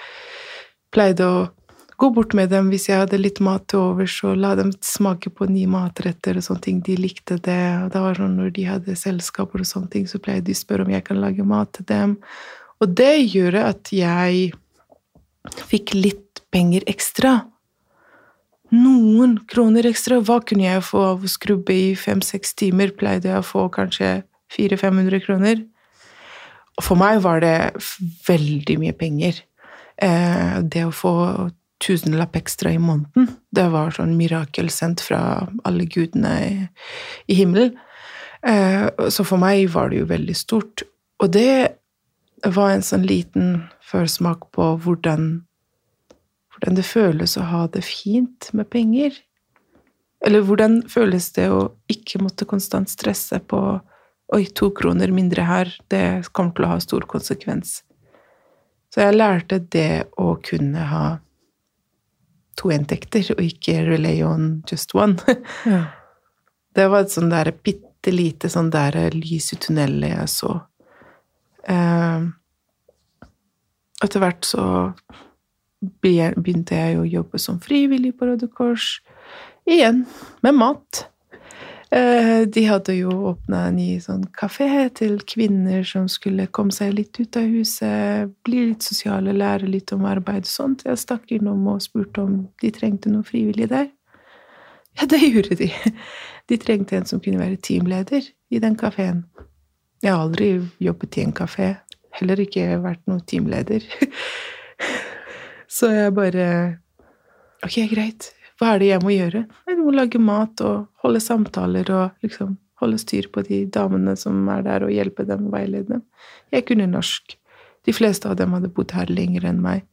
pleide å gå bort med dem hvis jeg hadde litt mat til overs, og la dem smake på nye matretter og sånne ting. De likte det. Og det var sånn når de hadde selskaper og sånne ting, så pleide de å spørre om jeg kan lage mat til dem. Og det gjorde at jeg fikk litt penger ekstra. Noen kroner ekstra. Hva kunne jeg få av å skrubbe i fem-seks timer? Pleide jeg å få kanskje 400-500 kroner? Og for meg var det veldig mye penger. Eh, det å få tusenlapp ekstra i måneden, det var sånn mirakel sendt fra alle gudene i, i himmelen. Eh, så for meg var det jo veldig stort. Og det var en sånn liten førsmak på hvordan, hvordan det føles å ha det fint med penger. Eller hvordan føles det å ikke måtte konstant stresse på Oi, to kroner mindre her, det kommer til å ha stor konsekvens. Så jeg lærte det å kunne ha to inntekter, og ikke relay on just one. Ja. Det var et sånn der bitte lite sånn der lys i tunnelet jeg så. Uh, etter hvert så begynte jeg å jobbe som frivillig på Røde Kors. Igjen med mat. Eh, de hadde jo åpna en ny sånn kafé til kvinner som skulle komme seg litt ut av huset, bli litt sosiale, lære litt om arbeid og sånt. Jeg stakk innom og spurte om de trengte noe frivillig der. Ja, det gjorde de. De trengte en som kunne være teamleder i den kafeen. Jeg har aldri jobbet i en kafé, heller ikke vært noen teamleder. Så jeg bare Ok, greit. Hva er det jeg må gjøre? Jeg må lage mat og holde samtaler og liksom holde styr på de damene som er der, og hjelpe dem og veilede dem. Jeg kunne norsk. De fleste av dem hadde bodd her lenger enn meg.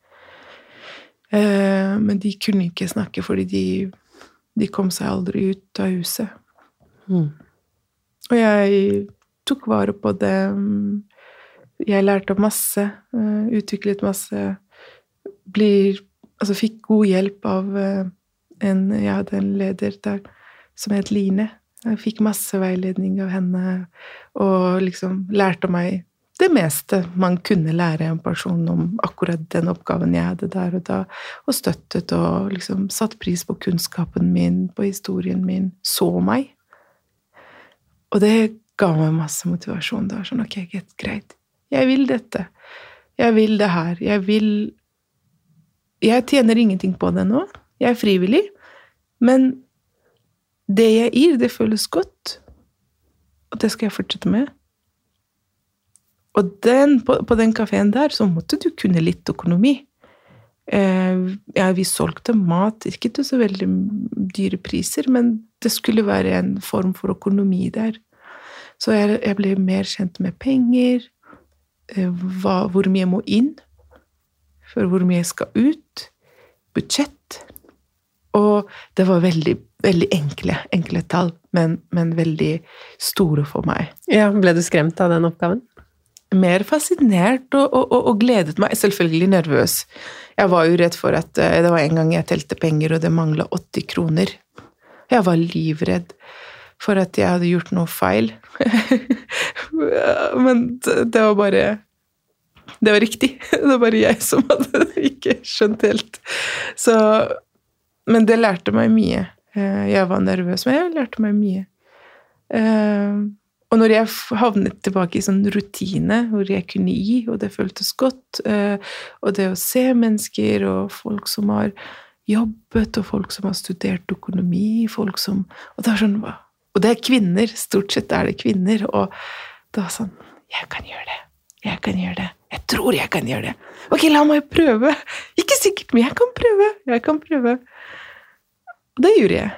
Eh, men de kunne ikke snakke fordi de, de kom seg aldri ut av huset. Mm. Og jeg tok vare på dem. Jeg lærte masse, eh, utviklet masse. Blir Altså fikk god hjelp av eh, en Jeg hadde en leder der som het Line. Jeg fikk masse veiledning av henne og liksom lærte meg det meste man kunne lære en person om akkurat den oppgaven jeg hadde der og da, og støttet og liksom satt pris på kunnskapen min, på historien min, så meg. Og det ga meg masse motivasjon. da, sånn, ok, greit, jeg vil dette. Jeg vil det her. Jeg vil Jeg tjener ingenting på det nå. Jeg er frivillig. Men det jeg gir, det føles godt. Og det skal jeg fortsette med. Og den, på, på, den kafeen der så måtte du kunne litt økonomi. Eh, ja, vi solgte mat, ikke til så veldig dyre priser, men det skulle være en form for økonomi der. Så jeg, jeg ble mer kjent med penger, eh, hva, hvor mye jeg må inn, for hvor mye jeg skal ut, budsjett. Og det var veldig, veldig enkle, enkle tall, men, men, veldig store for meg. Ja, Ble du skremt av den oppgaven? Mer fascinert og, og, og, og gledet meg. Selvfølgelig nervøs. Jeg var jo redd for at eh, Det var en gang jeg telte penger, og det mangla 80 kroner. Jeg var livredd for at jeg hadde gjort noe feil. men det var bare Det var riktig. Det var bare jeg som hadde ikke skjønt helt. Så men det lærte meg mye. Eh, jeg var nervøs, men jeg lærte meg mye. Eh, og når jeg havnet tilbake i sånn rutine hvor jeg kunne gi, og det føltes godt, eh, og det å se mennesker og folk som har jobbet, og folk som har studert økonomi, folk som Og det er sånn Og det er kvinner. Stort sett er det kvinner. Og det var sånn Jeg kan gjøre det. Jeg kan gjøre det. Jeg tror jeg kan gjøre det. Ok, la meg prøve. Ikke sikkert, men jeg kan prøve. Jeg kan prøve. Og det gjorde jeg.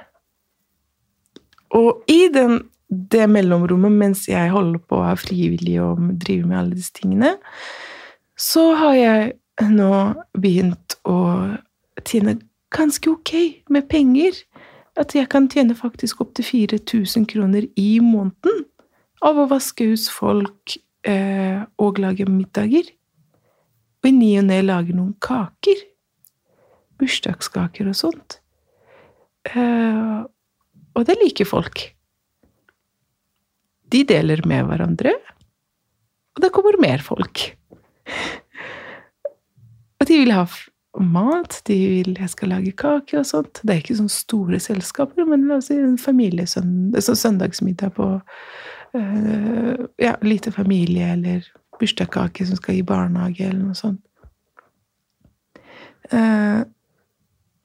Og i den, det mellomrommet mens jeg holder på å være frivillig og drive med alle disse tingene, så har jeg nå begynt å tjene ganske ok med penger. At jeg kan tjene faktisk opptil 4000 kroner i måneden av å vaske hus folk eh, og lage middager. Og i ny og ne lage noen kaker. Bursdagskaker og sånt. Uh, og det liker folk. De deler med hverandre, og det kommer mer folk. og de vil ha mat, de vil jeg skal lage kake og sånt. Det er ikke sånne store selskaper, men la oss si en familiesøndag, søndagsmiddag på uh, ja, lite familie, eller bursdagskake som skal i barnehage, eller noe sånt. Uh,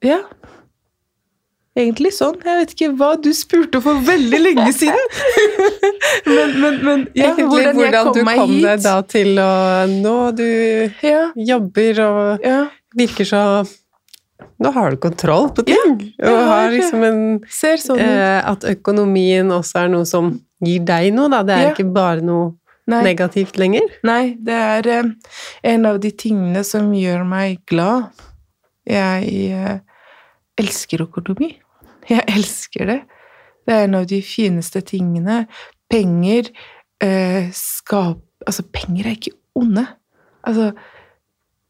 ja egentlig sånn. Jeg vet ikke hva du spurte for veldig lenge siden! men, men, men ja, egentlig, hvordan, hvordan du kom hit. deg da til å Nå du ja. jobber og ja. virker så Nå har du kontroll på ting! og har liksom en sånn eh, At økonomien også er noe som gir deg noe, da. Det er ikke bare noe Nei. negativt lenger. Nei, det er eh, en av de tingene som gjør meg glad. Jeg eh, elsker økonomi. Jeg elsker det. Det er en av de fineste tingene. Penger eh, skap... Altså, penger er ikke onde. Altså,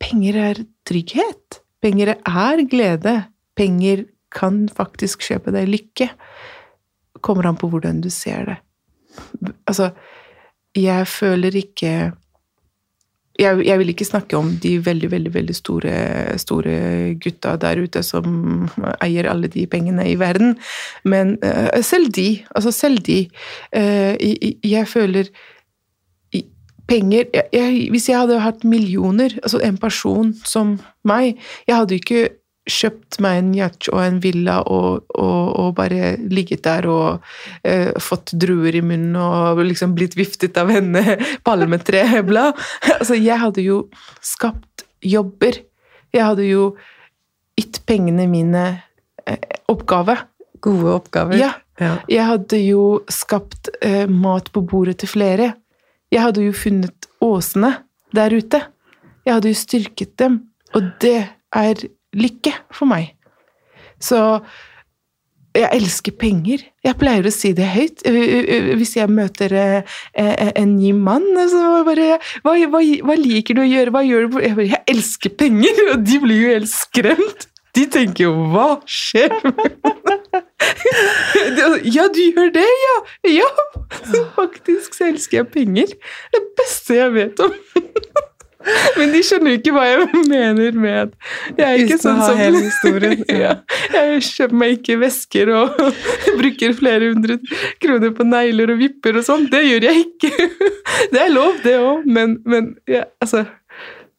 penger er trygghet. Penger er glede. Penger kan faktisk kjøpe deg lykke. Kommer an på hvordan du ser det. Altså, jeg føler ikke jeg, jeg, vil ikke snakke om de veldig, veldig veldig store, store gutta der ute som eier alle de pengene i verden, men uh, selv de, altså selv de uh, jeg, jeg, føler penger jeg, Hvis jeg hadde hatt millioner, altså en person som meg Jeg hadde ikke kjøpt meg en yacht og en villa og, og, og bare ligget der og eh, fått druer i munnen og liksom blitt viftet av henne palmetreblad. Altså, jeg hadde jo skapt jobber. Jeg hadde jo gitt pengene mine eh, oppgave. Gode oppgaver. Ja. ja. Jeg hadde jo skapt eh, mat på bordet til flere. Jeg hadde jo funnet åsene der ute. Jeg hadde jo styrket dem. Og det er lykke for meg. Så jeg elsker penger. Jeg pleier å si det høyt. Hvis jeg møter en ny mann, så bare hva, hva, hva, liker du å gjøre? Hva gjør du? Jeg, bare, jeg elsker penger! Og de blir jo helt skremt. De tenker jo 'hva skjer?' ja, du gjør det, ja! Ja! Faktisk så elsker jeg penger. Det beste jeg vet om. Men de skjønner ikke hva jeg mener med at jeg er ikke sånn som hele historien. Ja. Jeg kjøper meg ikke vesker og bruker flere hundre kroner på negler og vipper og sånn. Det gjør jeg ikke. Det er lov, det òg, men, men ja, altså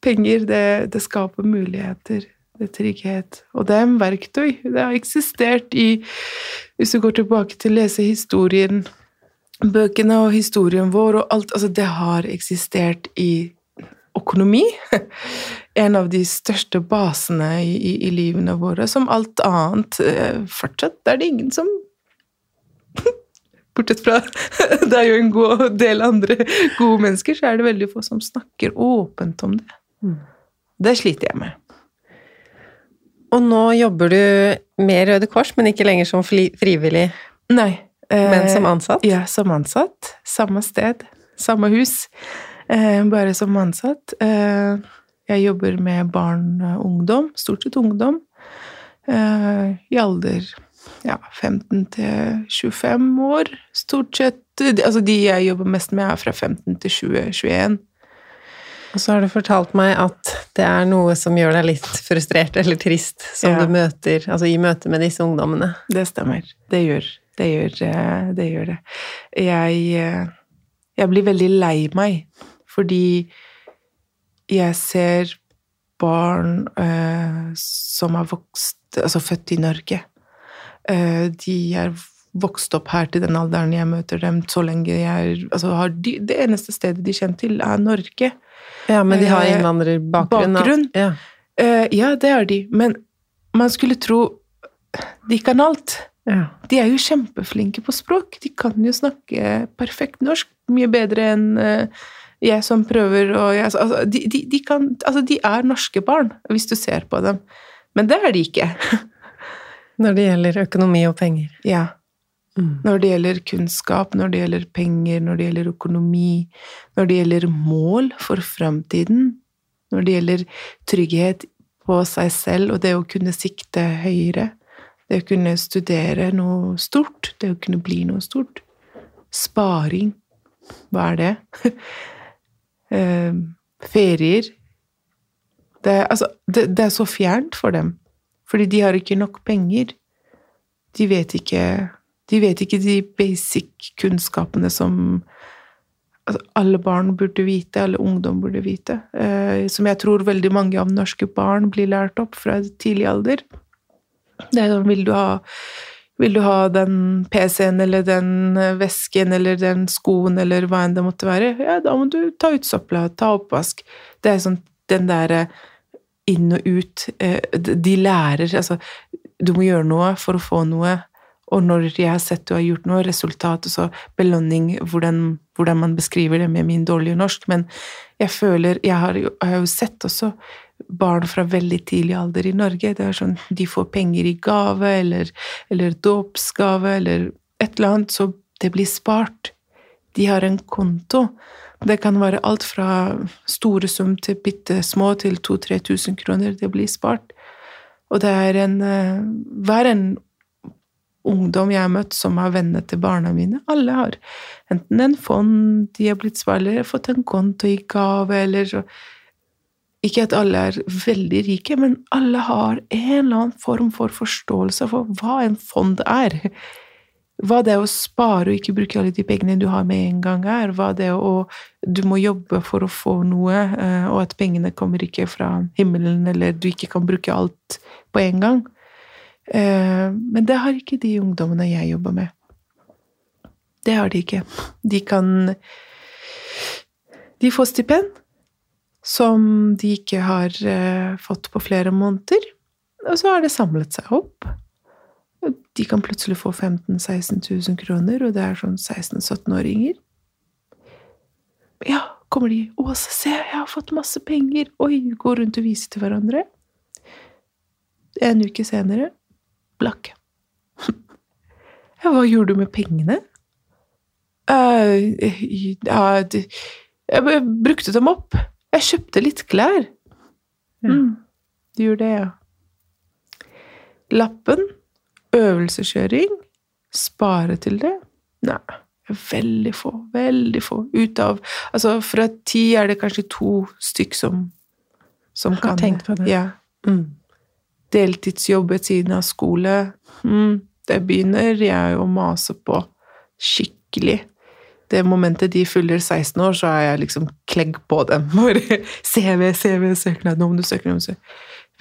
Penger, det, det, skaper muligheter. Det er trygghet. Og det er en verktøy. Det har eksistert i Hvis du går tilbake til å lese historien Bøkene og historien vår og alt Altså, det har eksistert i økonomi. En av de største basene i, i, i livene våre. Som alt annet eh, fortsatt er det ingen som Bortsett fra det er jo en god del andre gode mennesker, så er det veldig få som snakker åpent om det. Mm. Det sliter jeg med. Og nå jobber du med Røde Kors, men ikke lenger som frivillig? Nei. Men som ansatt? Ja, som ansatt. Samme sted, samme hus. Eh, bare som ansatt. Eh, jeg jobber med barn og ungdom, stort sett ungdom, eh, i alder ja, 15 til 25 år. Stort sett Altså de jeg jobber mest med, er fra 15 til 20-21. Og så har du fortalt meg at det er noe som gjør deg litt frustrert eller trist, som ja. du møter altså i møte med disse ungdommene. Det stemmer. Det gjør det. Gjør, det, gjør det. Jeg, jeg blir veldig lei meg fordi jeg ser barn uh, som er vokst Altså født i Norge. Uh, de er vokst opp her til den alderen jeg møter dem, så lenge jeg altså de, Det eneste stedet de kjenner til, er Norge. Ja, men de har eh, innvandrerbakgrunn? Bakgrunn. Ja. Uh, ja, det har de. Men man skulle tro de kan alt. Ja. De er jo kjempeflinke på språk. De kan jo snakke perfekt norsk. Mye bedre enn uh, jeg som prøver å altså, de, de, de, kan, altså, de er norske barn, hvis du ser på dem. Men det er de ikke. Når det gjelder økonomi og penger. Ja. Mm. Når det gjelder kunnskap, når det gjelder penger, når det gjelder økonomi, når det gjelder mål for framtiden, når det gjelder trygghet på seg selv og det å kunne sikte høyere, det å kunne studere noe stort, det å kunne bli noe stort. Sparing, hva er det? eh, ferier det, altså, det, det, er så fjernt for dem. Fordi de har ikke nok penger. De vet ikke De vet ikke de basic kunnskapene som altså, alle barn burde vite, alle ungdom burde vite. Eh, som jeg tror veldig mange av norske barn blir lært opp fra tidlig alder. Det er sånn Vil du ha vil du ha den PC-en eller den eh, vesken eller den skoen eller hva enn det måtte være? Ja, da må du ta ut søpla, ta oppvask. Det er sånn den derre inn og ut eh, De lærer Altså, du må gjøre noe for å få noe. Og når jeg har sett du har gjort noe, resultat og så belønning, hvordan, hvordan man beskriver det med min dårlige norsk, men jeg føler Jeg har jeg har jo sett også barn fra veldig tidlig alder i Norge. Det er sånn de får penger i gave eller, eller dåpsgave eller et eller annet, så det blir spart. De har en konto. Det kan være alt fra store sum til bitte små til 2000-3000 kroner. Det blir spart. Og det er en Hver en ungdom jeg har møtt som har venner til barna mine. Alle har enten en fond de har blitt spart, eller fått en konto i gave, eller Ikke at alle er veldig rike, men alle har en eller annen form for forståelse for hva en fond er. Hva det er å spare og ikke bruke alle de pengene du har med en gang, er. Hva det er å Du må jobbe for å få noe, eh, og at pengene kommer ikke fra himmelen, eller du ikke kan bruke alt på en gang. Eh, men det har ikke de ungdommene jeg jobber med. Det har de ikke. De kan De får stipend som de ikke har eh, fått på flere måneder, og så har det samlet seg opp. De kan plutselig få 15 000-16 000 kroner, og det er sånn 16-17-åringer. Ja, kommer de 'Å, se, jeg har fått masse penger!' Oi, går rundt og viser til hverandre. En uke senere blakk. Ja, hva gjorde du med pengene? Uh, ja, jeg brukte dem opp. Jeg kjøpte litt klær. Mm, du gjorde det, ja. Lappen, øvelseskjøring, spare til det? Nei, veldig få. Veldig få. Ut av Altså, fra ti er det kanskje to stykk som, som Har kan tenkt på det. Ja. Mm. deltidsjobb ved siden av skole. Mm, det begynner jeg å mase på skikkelig. Det momentet de fyller 16 år, så er jeg liksom klegg på dem. Bare CV, CV, søknad, om du søker, om søker.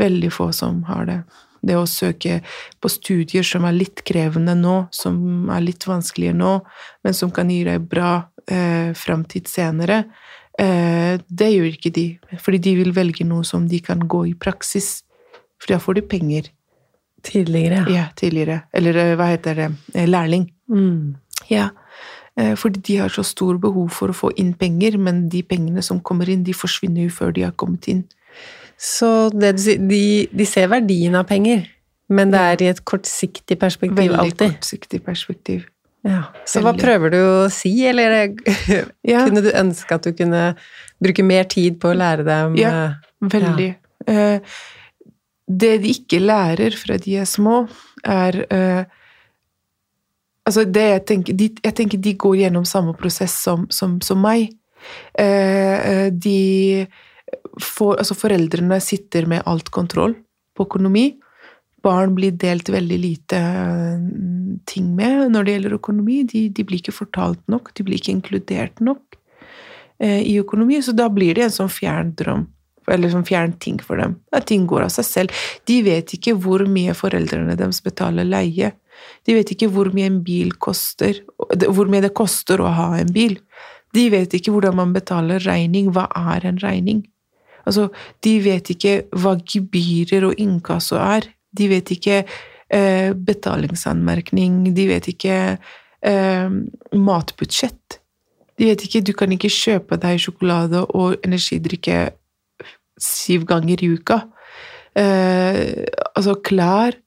Veldig få som har det. Det å søke på studier som er litt krevende nå, som er litt vanskeligere nå, men som kan gi deg bra eh, framtid senere, eh, det gjør ikke de. Fordi de vil velge noe som de kan gå i praksis. For da får de penger. Tidligere, Ja, tidligere. Eller eh, hva heter det? Eh, Lærling. Mm. Ja. Eh, Fordi de har så stor behov for å få inn penger, men de pengene som kommer inn, de forsvinner jo før de har kommet inn. Så det de, de ser verdien av penger, men det er i et kortsiktig perspektiv Veldig alltid. kortsiktig perspektiv. Ja. Så hva prøver du å si, eller Ja. kunne du ønske at du kunne bruke mer tid på å lære dem Ja. eh, Veldig. Ja. Det de ikke lærer fra de er små, er eh, Altså, det jeg tenker de, Jeg tenker de går gjennom samme prosess som, som, som meg. Eh, eh, de får Altså, foreldrene sitter med alt kontroll på økonomi. Barn blir delt veldig lite eh, ting med når det gjelder økonomi. De, de blir ikke fortalt nok, de blir ikke inkludert nok eh, i økonomi, så da blir det en sånn fjern drøm. Eller sånn fjern ting for dem. At ting går av seg selv. De vet ikke hvor mye foreldrene deres betaler leie. De vet ikke hvor mye en bil koster, hvor mye det koster å ha en bil. De vet ikke hvordan man betaler regning. Hva er en regning? Altså, de vet ikke hva gebyrer og inkasso er. De vet ikke eh, betalingsanmerkning. De vet ikke eh, matbudsjett. De vet ikke, Du kan ikke kjøpe deg sjokolade og energidrikke syv ganger i uka. Eh, altså, klær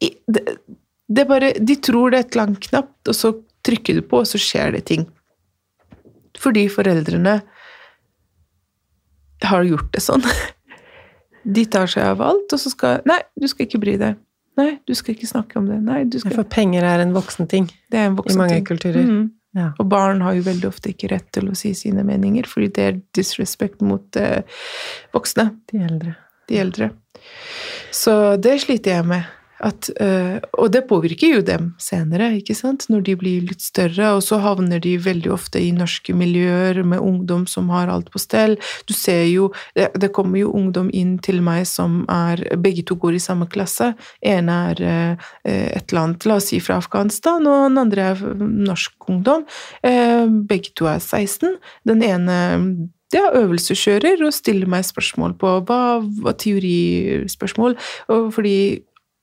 det, det er bare, De tror det er et langt knapp, og så trykker du på, og så skjer det ting. Fordi foreldrene har gjort det sånn. De tar seg av alt, og så skal Nei, du skal ikke bry deg. Nei, du skal ikke snakke om det. Nei, du skal For penger er en voksen ting Det en i mange ting. kulturer. Mhm. Ja. Og barn har jo veldig ofte ikke rett til å si sine meninger, fordi det er disrespect mot eh, voksne, De eldre. de eldre. Så det sliter jeg med. At, øh, og det påvirker jo dem senere, ikke sant? når de blir litt større. Og så havner de veldig ofte i norske miljøer med ungdom som har alt på stell. Du ser jo, det, det kommer jo ungdom inn til meg som er Begge to går i samme klasse. En er øh, et eller annet, la oss si fra Afghanistan, og den andre er norsk ungdom. Eh, begge to er 16. Den ene det er øvelseskjører og stiller meg spørsmål på hva, hva teorispørsmål, og fordi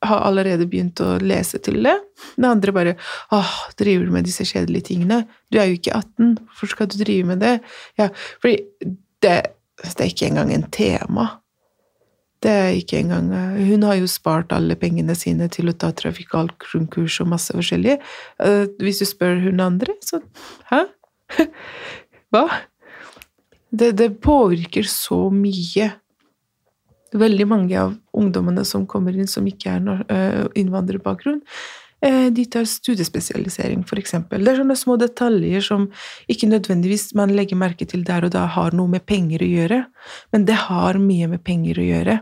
har allerede begynt å lese til det. Den andre bare åh, driver du med disse kjedelige tingene? Du er jo ikke 18, hvorfor skal du drive med det? Ja, fordi det, det er ikke engang en tema. Det er ikke engang Hun har jo spart alle pengene sine til å ta trafikalt-grunnkurs og masse forskjellig. Eh, Hvis du spør hun andre, så Hæ? Hva? Det, det påvirker så mye. Veldig mange av ungdommene som kommer inn som ikke er øh, innvandrerbakgrunn, Eh, de tar studiespesialisering, eksempel. Det er sånne små detaljer som ikke nødvendigvis man legger merke til der og da har noe med penger å gjøre, men det har mye med penger å gjøre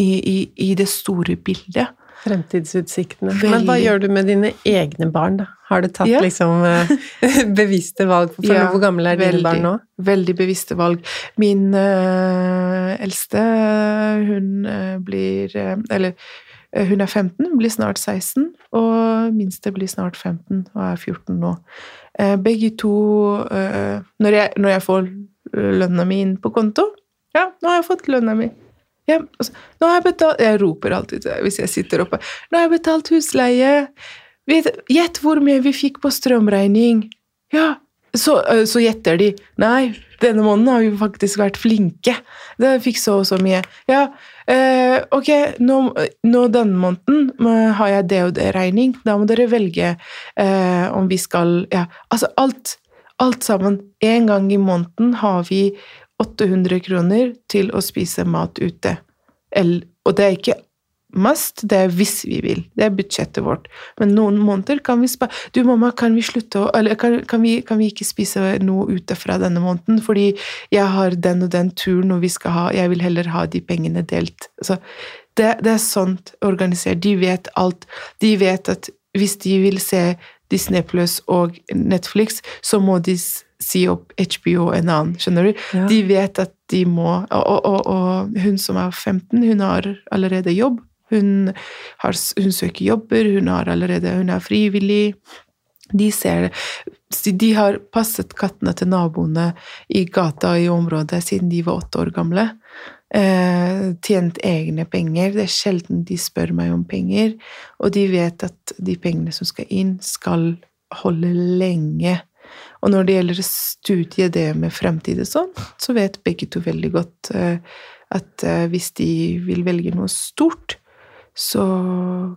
i, i, i det store bildet. Fremtidsutsiktene. Veldig. Men hva gjør du med dine egne barn, da? Har du tatt ja. liksom eh, bevisste valg? For ja, hvor gamle er dine barn nå? Veldig bevisste valg. Min uh, eldste, hun uh, blir uh, Eller hun er 15, blir snart 16, og minste blir snart 15 og er 14 nå. Begge to når jeg, når jeg får lønna mi inn på konto Ja, nå har jeg fått lønna mi ja, altså, nå har jeg betalt Jeg roper alltid hvis jeg sitter oppe. Nå har jeg betalt husleie. Gjett hvor mye vi fikk på strømregning. Ja, så, så, gjetter de. Nei, denne måneden har vi faktisk vært flinke. Det fikk så og så mye. Ja, eh, ok, nå, nå, denne måneden har jeg det og det regning. Da må dere velge eh, om vi skal Ja, altså alt. Alt sammen. En gang i måneden har vi 800 kroner til å spise mat ute. Og det er ikke must, det er hvis vi vil. Det er budsjettet vårt. Men noen måneder kan vi spare Du, mamma, kan vi slutte å Eller kan, kan, vi, kan, vi, ikke spise noe ute fra denne måneden, fordi jeg har den og den turen, og vi skal ha Jeg vil heller ha de pengene delt. Så det, det er sånt organisert. De vet alt. De vet at hvis de vil se Disney Plus og Netflix, så må de si opp HBO en annen, skjønner du? Ja. De vet at de må og, og, og, hun som er 15, hun har allerede jobb. Hun, har, hun søker jobber, hun, har allerede, hun er frivillig. De ser De har passet kattene til naboene i gata i området siden de var åtte år gamle. Eh, tjent egne penger. Det er sjelden de spør meg om penger. Og de vet at de pengene som skal inn, skal holde lenge. Og når det gjelder studiet, det med fremtid og sånn, så vet begge to veldig godt eh, at eh, hvis de vil velge noe stort, så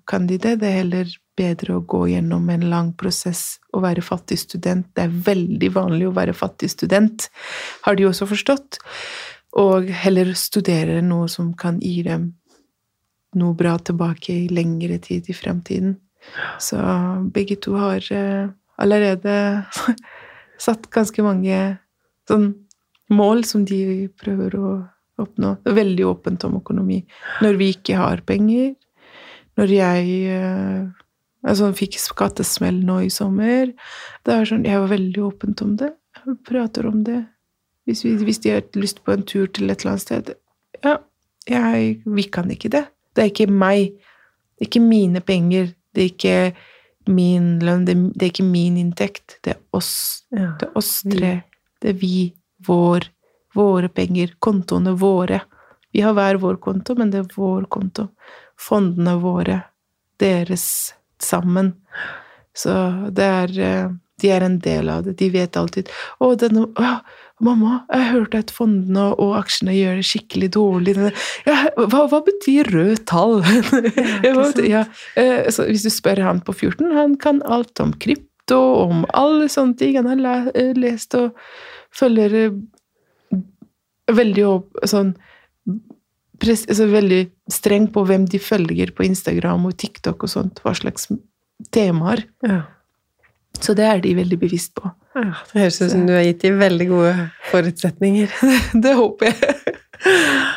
kan de det. Det er heller bedre å gå gjennom en lang prosess og være fattig student. Det er veldig vanlig å være fattig student, har de også forstått. Og heller studere noe som kan gi dem noe bra tilbake i lengre tid i fremtiden. Så begge to har eh, allerede satt ganske mange sånn mål som de prøver å oppnå. Det er veldig åpent om økonomi. Når vi ikke har penger, når jeg eh, altså, fikk skattesmell nå i sommer det er sånn, Jeg var veldig åpent om det. Jeg prater om det. Hvis, vi, hvis de har lyst på en tur til et eller annet sted Ja, jeg, vi kan ikke det. Det er ikke meg. Det er ikke mine penger. Det er ikke min lønn, det, det, er ikke min inntekt. Det er oss. Ja. Det er oss tre. Det er vi. Vår. Våre penger. Kontoene våre. Vi har hver vår konto, men det er vår konto. Fondene våre. Deres sammen. Så det er eh, De er en del av det. De vet alltid 'Å, denne å, 'Mamma, jeg hørte at fondene og aksjene gjør det skikkelig dårlig.' Ja, hva, hva, betyr rød tall? ja, eh, hvis du spør han på 14, han kan alt om krypto, om alle sånne ting. Han har eh, lest og følger eh, veldig opp sånn altså veldig streng på hvem de følger på Instagram og TikTok og sånt, hva slags temaer. Ja. Så det er de veldig bevisst på. Ja, det høres ut som du har gitt dem veldig gode forutsetninger. det håper jeg.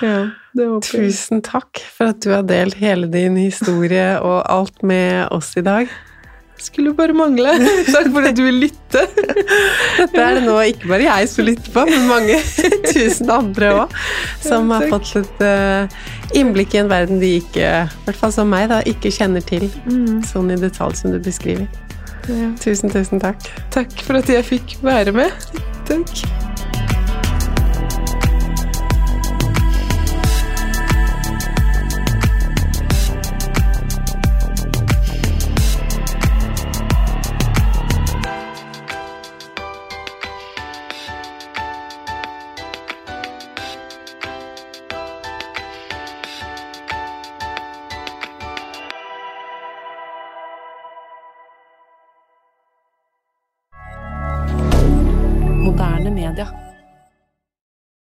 Ja, det håper jeg. Tusen takk for at du har delt hele din historie og alt med oss i dag. Skulle bare mangle. Takk for at du vil lytte. Dette er det nå ikke bare jeg som lytter på, men mange tusen andre òg, som har fått et uh, innblikk i en verden de ikke, i hvert fall som meg, da, ikke kjenner til mm. sånn i detalj som du beskriver. Tusen, tusen takk. Takk for at jeg fikk være med. Takk.